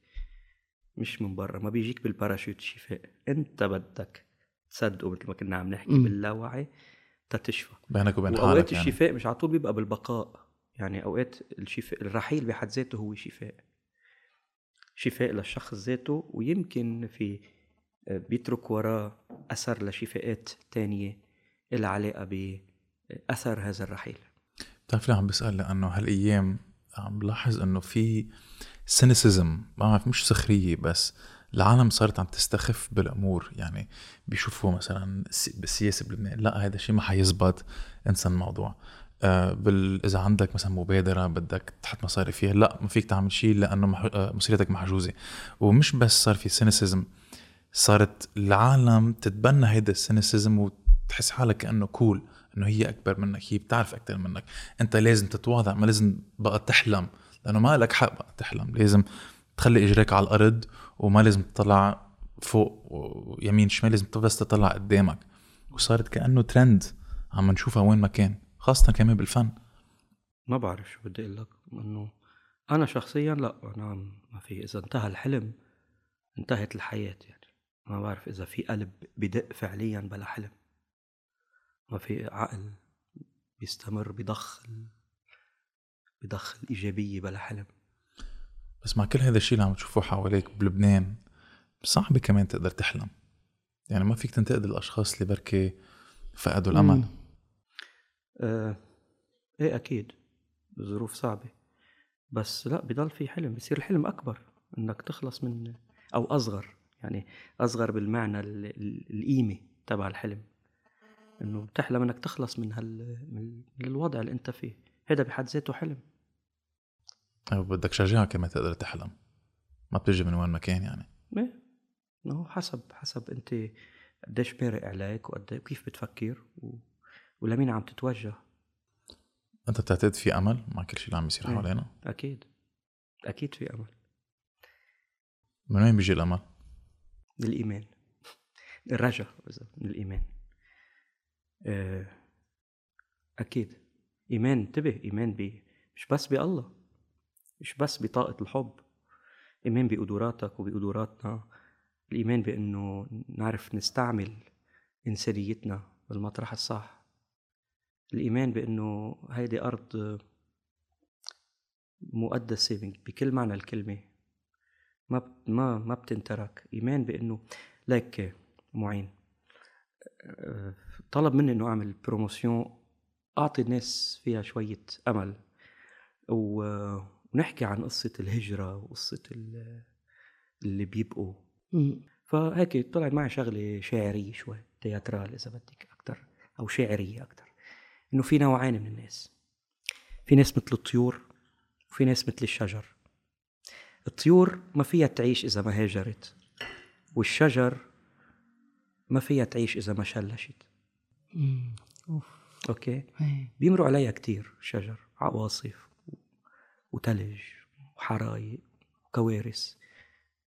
Speaker 3: مش من برا ما بيجيك بالباراشوت شفاء. أنت بدك تصدقه مثل ما كنا عم نحكي. باللاوعي تتشفى
Speaker 2: بينك وبين
Speaker 3: حالك اوقات يعني. الشفاء مش على طول بيبقى بالبقاء يعني أوقات الشفاء الرحيل بحد ذاته هو شفاء. شفاء للشخص ذاته ويمكن في آه، بيترك وراه أثر لشفاءات تانية لها علاقة بأثر هذا الرحيل.
Speaker 2: بتعرف ليه عم بسأل؟ لأنه هالأيام عم بلاحظ إنه في سينيسيزم ما بعرف مش سخرية بس العالم صارت عم تستخف بالأمور. يعني بيشوفوا مثلا بالسياسة بلبنان لا هذا الشيء ما حيزبط انسى الموضوع. آه بال... إذا عندك مثلا مبادرة بدك تحط مصاري فيها لا ما فيك تعمل شيء لأنه مح... آه مسؤوليتك محجوزة. ومش بس صار في cynicism صارت العالم تتبنى هيدا ال cynicism وتحس حالك كأنه cool إنه هي أكبر منك هي بتعرف أكثر منك. أنت لازم تتواضع ما لازم بقى تحلم لأنه ما لك حق بقى تحلم. لازم تخلي إجريك على الأرض وما لازم تطلع فوق ويمين شمال لازم بس تطلع قدامك. وصارت كأنه ترند عم نشوفها وين ما كان خاصة كمان بالفن.
Speaker 3: ما بعرف شو بدي أقول لك إنه أنا شخصيا لا أنا ما في إذا انتهى الحلم انتهت الحياة يعني. ما بعرف إذا في قلب بدق فعليا بلا حلم. ما في عقل بيستمر بضخ بضخ الإيجابية بلا حلم.
Speaker 2: بس مع كل هذا الشيء اللي عم تشوفه حواليك بلبنان صعب كمان تقدر تحلم. يعني ما فيك تنتقد الأشخاص اللي بركي فقدوا الأمل.
Speaker 3: آه إيه أكيد. ظروف صعبة. بس لا بضل في حلم بصير الحلم أكبر. إنك تخلص من أو أصغر يعني أصغر بالمعنى القيمة تبع الحلم. إنه بتحلم إنك تخلص من هال من الوضع اللي أنت فيه. هذا بحد ذاته حلم.
Speaker 2: بدك شجاعة كمان تقدر تحلم. ما بتجي من وين ما كان يعني.
Speaker 3: إيه هو حسب حسب أنت قديش مارق عليك وقد كيف بتفكر و... ولمين عم تتوجه.
Speaker 2: أنت بتعتقد في أمل؟ مع كل شيء اللي عم يصير إيه، حوالينا؟
Speaker 3: أكيد. أكيد في أمل.
Speaker 2: من وين بيجي الأمل؟
Speaker 3: من الايمان الرجاء من الايمان آه، أكيد. إيمان انتبه إيمان ب مش بس بالله مش بس بطاقة الحب. إيمان بقدراتك وبقدراتنا. الإيمان بأنه نعرف نستعمل إنسانيتنا بالمطرح الصح. الإيمان بأنه هيدي أرض مقدسة بكل معنى الكلمة. ما ما ما بتنترك. إيمان بأنه ليك معين. طلب مني إنه أعمل بروموسيون أعطي الناس فيها شوية أمل. و ونحكي عن قصة الهجرة وقصة اللي بيبقوا. فهيك طلعت معي شغلة شاعرية شوي تياترال إذا بدك أكتر أو شعرية أكتر. إنه في نوعين من الناس. في ناس مثل الطيور وفي ناس مثل الشجر. الطيور ما فيها تعيش إذا ما هاجرت. والشجر ما فيها تعيش إذا ما شلشت أوكي؟ بيمروا عليها كتير شجر عواصف وتلج وحرايق وكوارث.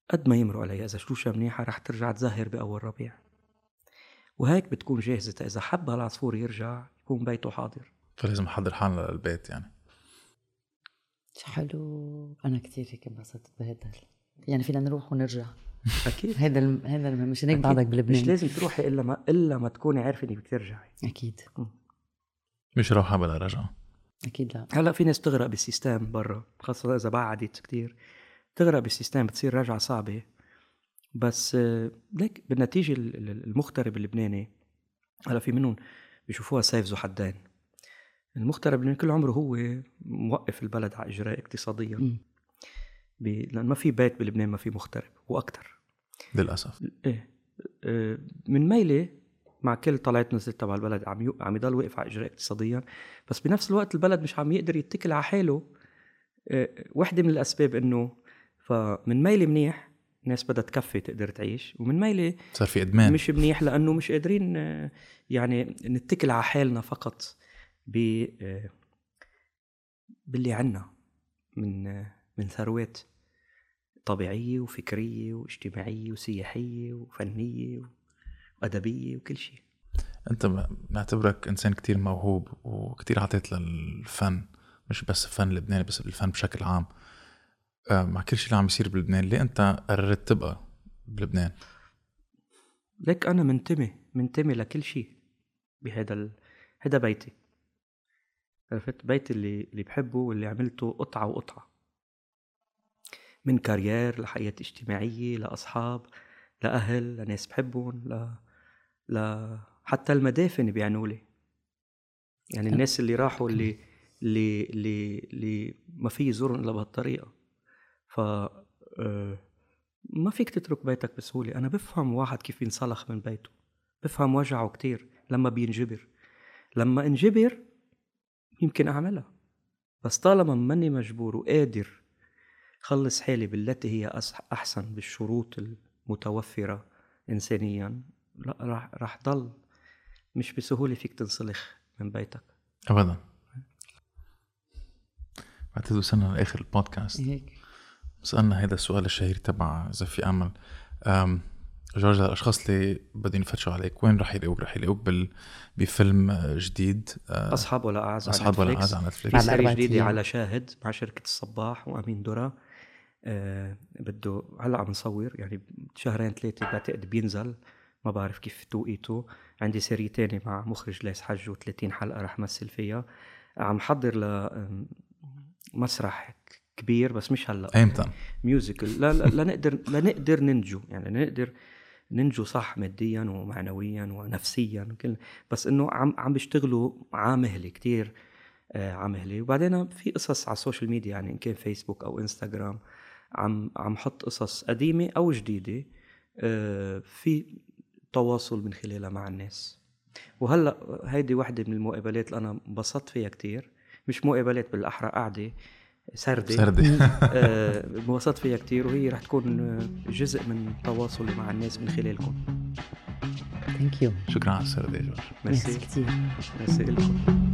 Speaker 3: قد ما يمروا عليها إذا شلوشها منيحة رح ترجع تزهر بأول ربيع. وهيك بتكون جاهزة إذا حب العصفور يرجع يكون بيته حاضر.
Speaker 2: فلازم نحضر حالنا للبيت يعني.
Speaker 1: حلو. أنا كثير هيك انبسطت بهذا يعني فينا نروح ونرجع.
Speaker 3: أكيد.
Speaker 1: هذا الم... هذا مش هيك بعدك بلبنان.
Speaker 3: مش لازم تروحي إلا ما إلا ما تكوني عارفة إنك بترجعي.
Speaker 1: أكيد.
Speaker 2: مش روحه بلا رجعة.
Speaker 1: أكيد لا.
Speaker 3: هلأ في ناس بتغرق بال system برا خاصة إذا بعدت كتير. تغرق بال system بتصير رجعة صعبة. بس ليك بالنتيجة المغترب اللبناني هلأ في منهم بيشوفوها سيف ذو حدين المغترب اللبناني كل عمره هو موقف البلد على إجريه اقتصاديا. لأن ما في بيت بلبنان ما في مغترب وأكثر
Speaker 2: للأسف.
Speaker 3: إيه. آه، من ميله مع كل طلعت نزلت تبع البلد عم عم يضل واقف على إجراء اقتصاديا. بس بنفس الوقت البلد مش عم يقدر يتكل على حاله. آه، وحدة من الأسباب إنه فمن ميلة منيح الناس بدها تكفي تقدر تعيش ومن ميلة
Speaker 2: صار في إدمان.
Speaker 3: مش منيح لأنه مش قادرين آه، يعني نتكل على حالنا فقط ب باللي عنا من من ثروات. طبيعية وفكرية واجتماعية وسياحية وفنية أدبية وكل شيء.
Speaker 2: أنت نعتبرك إنسان كتير موهوب وكتير عطيت للفن مش بس الفن اللبناني بس الفن بشكل عام. آه، مع كل شيء اللي عم يصير بلبنان ليه أنت قررت تبقى بلبنان؟
Speaker 3: ليك أنا منتمي منتمي لكل شيء بهذا ال... هذا بيتي. عرفت؟ بيتي اللي اللي بحبه واللي عملته قطعة وقطعة. من كارير لحياة اجتماعية لأصحاب لأهل لناس بحبهم ل... ل... حتى المدافن بيعنوا لي يعني الناس اللي راحوا اللي اللي اللي, اللي ما في يزورهم إلا بهالطريقة. ف آه، ما فيك تترك بيتك بسهوله أنا بفهم واحد كيف ينسلخ من بيته. بفهم وجعه كتير لما بينجبر. لما انجبر يمكن أعملها. بس طالما ماني مجبور وقادر خلص حالي بالتي هي أحسن بالشروط المتوفرة انسانيا. لا راح راح ضل. مش بسهولة فيك تنسلخ من بيتك.
Speaker 2: ابدا. بعتقد وصلنا لآخر البودكاست.
Speaker 1: هيك.
Speaker 2: سألنا هذا السؤال الشهير تبع اذا في امل جورج الأشخاص اللي بدهم يفتشوا عليك وين رح يلاقوك؟ رح يلاقوك بال... بفيلم جديد
Speaker 3: آه، أصحاب ولا أعز
Speaker 2: أصحاب ولا أعز على نتفليكس.
Speaker 3: جديدة على شاهد مع شركة الصباح وأمين درة آه بده هلأ عم نصور يعني شهرين ثلاثة بعتقد بينزل ما بعرف كيف توقيته عندي série تاني مع مخرج ليس حج و30 حلقة رح مثل فيها. عم حضر ل مسرح كبير بس مش هلأ.
Speaker 2: ايمتى؟
Speaker 3: musical لا لا لنقدر لنقدر ننجو يعني نقدر ننجو صح ماديا ومعنويا ونفسيا كل بس إنه عم عم بيشتغلوا عا مهلي كتير آه عا مهلي وبعدين في قصص على ال social media يعني إن كان فيسبوك أو إنستغرام. عم عم حط قصص قديمة أو جديدة آه في تواصل من خلالها مع الناس. وهلأ هيدي وحدة من المقابلات اللي أنا انبسطت فيها كتير. مش مقابلات بالأحرى قعده سردة.
Speaker 2: سردة.
Speaker 3: آه انبسطت فيها كتير وهي رح تكون جزء من تواصلي مع الناس من خلالكم.
Speaker 1: thank you
Speaker 2: شكرا على السردة جورج.
Speaker 3: ميرسي.
Speaker 1: كثير
Speaker 3: ميرسي لكم.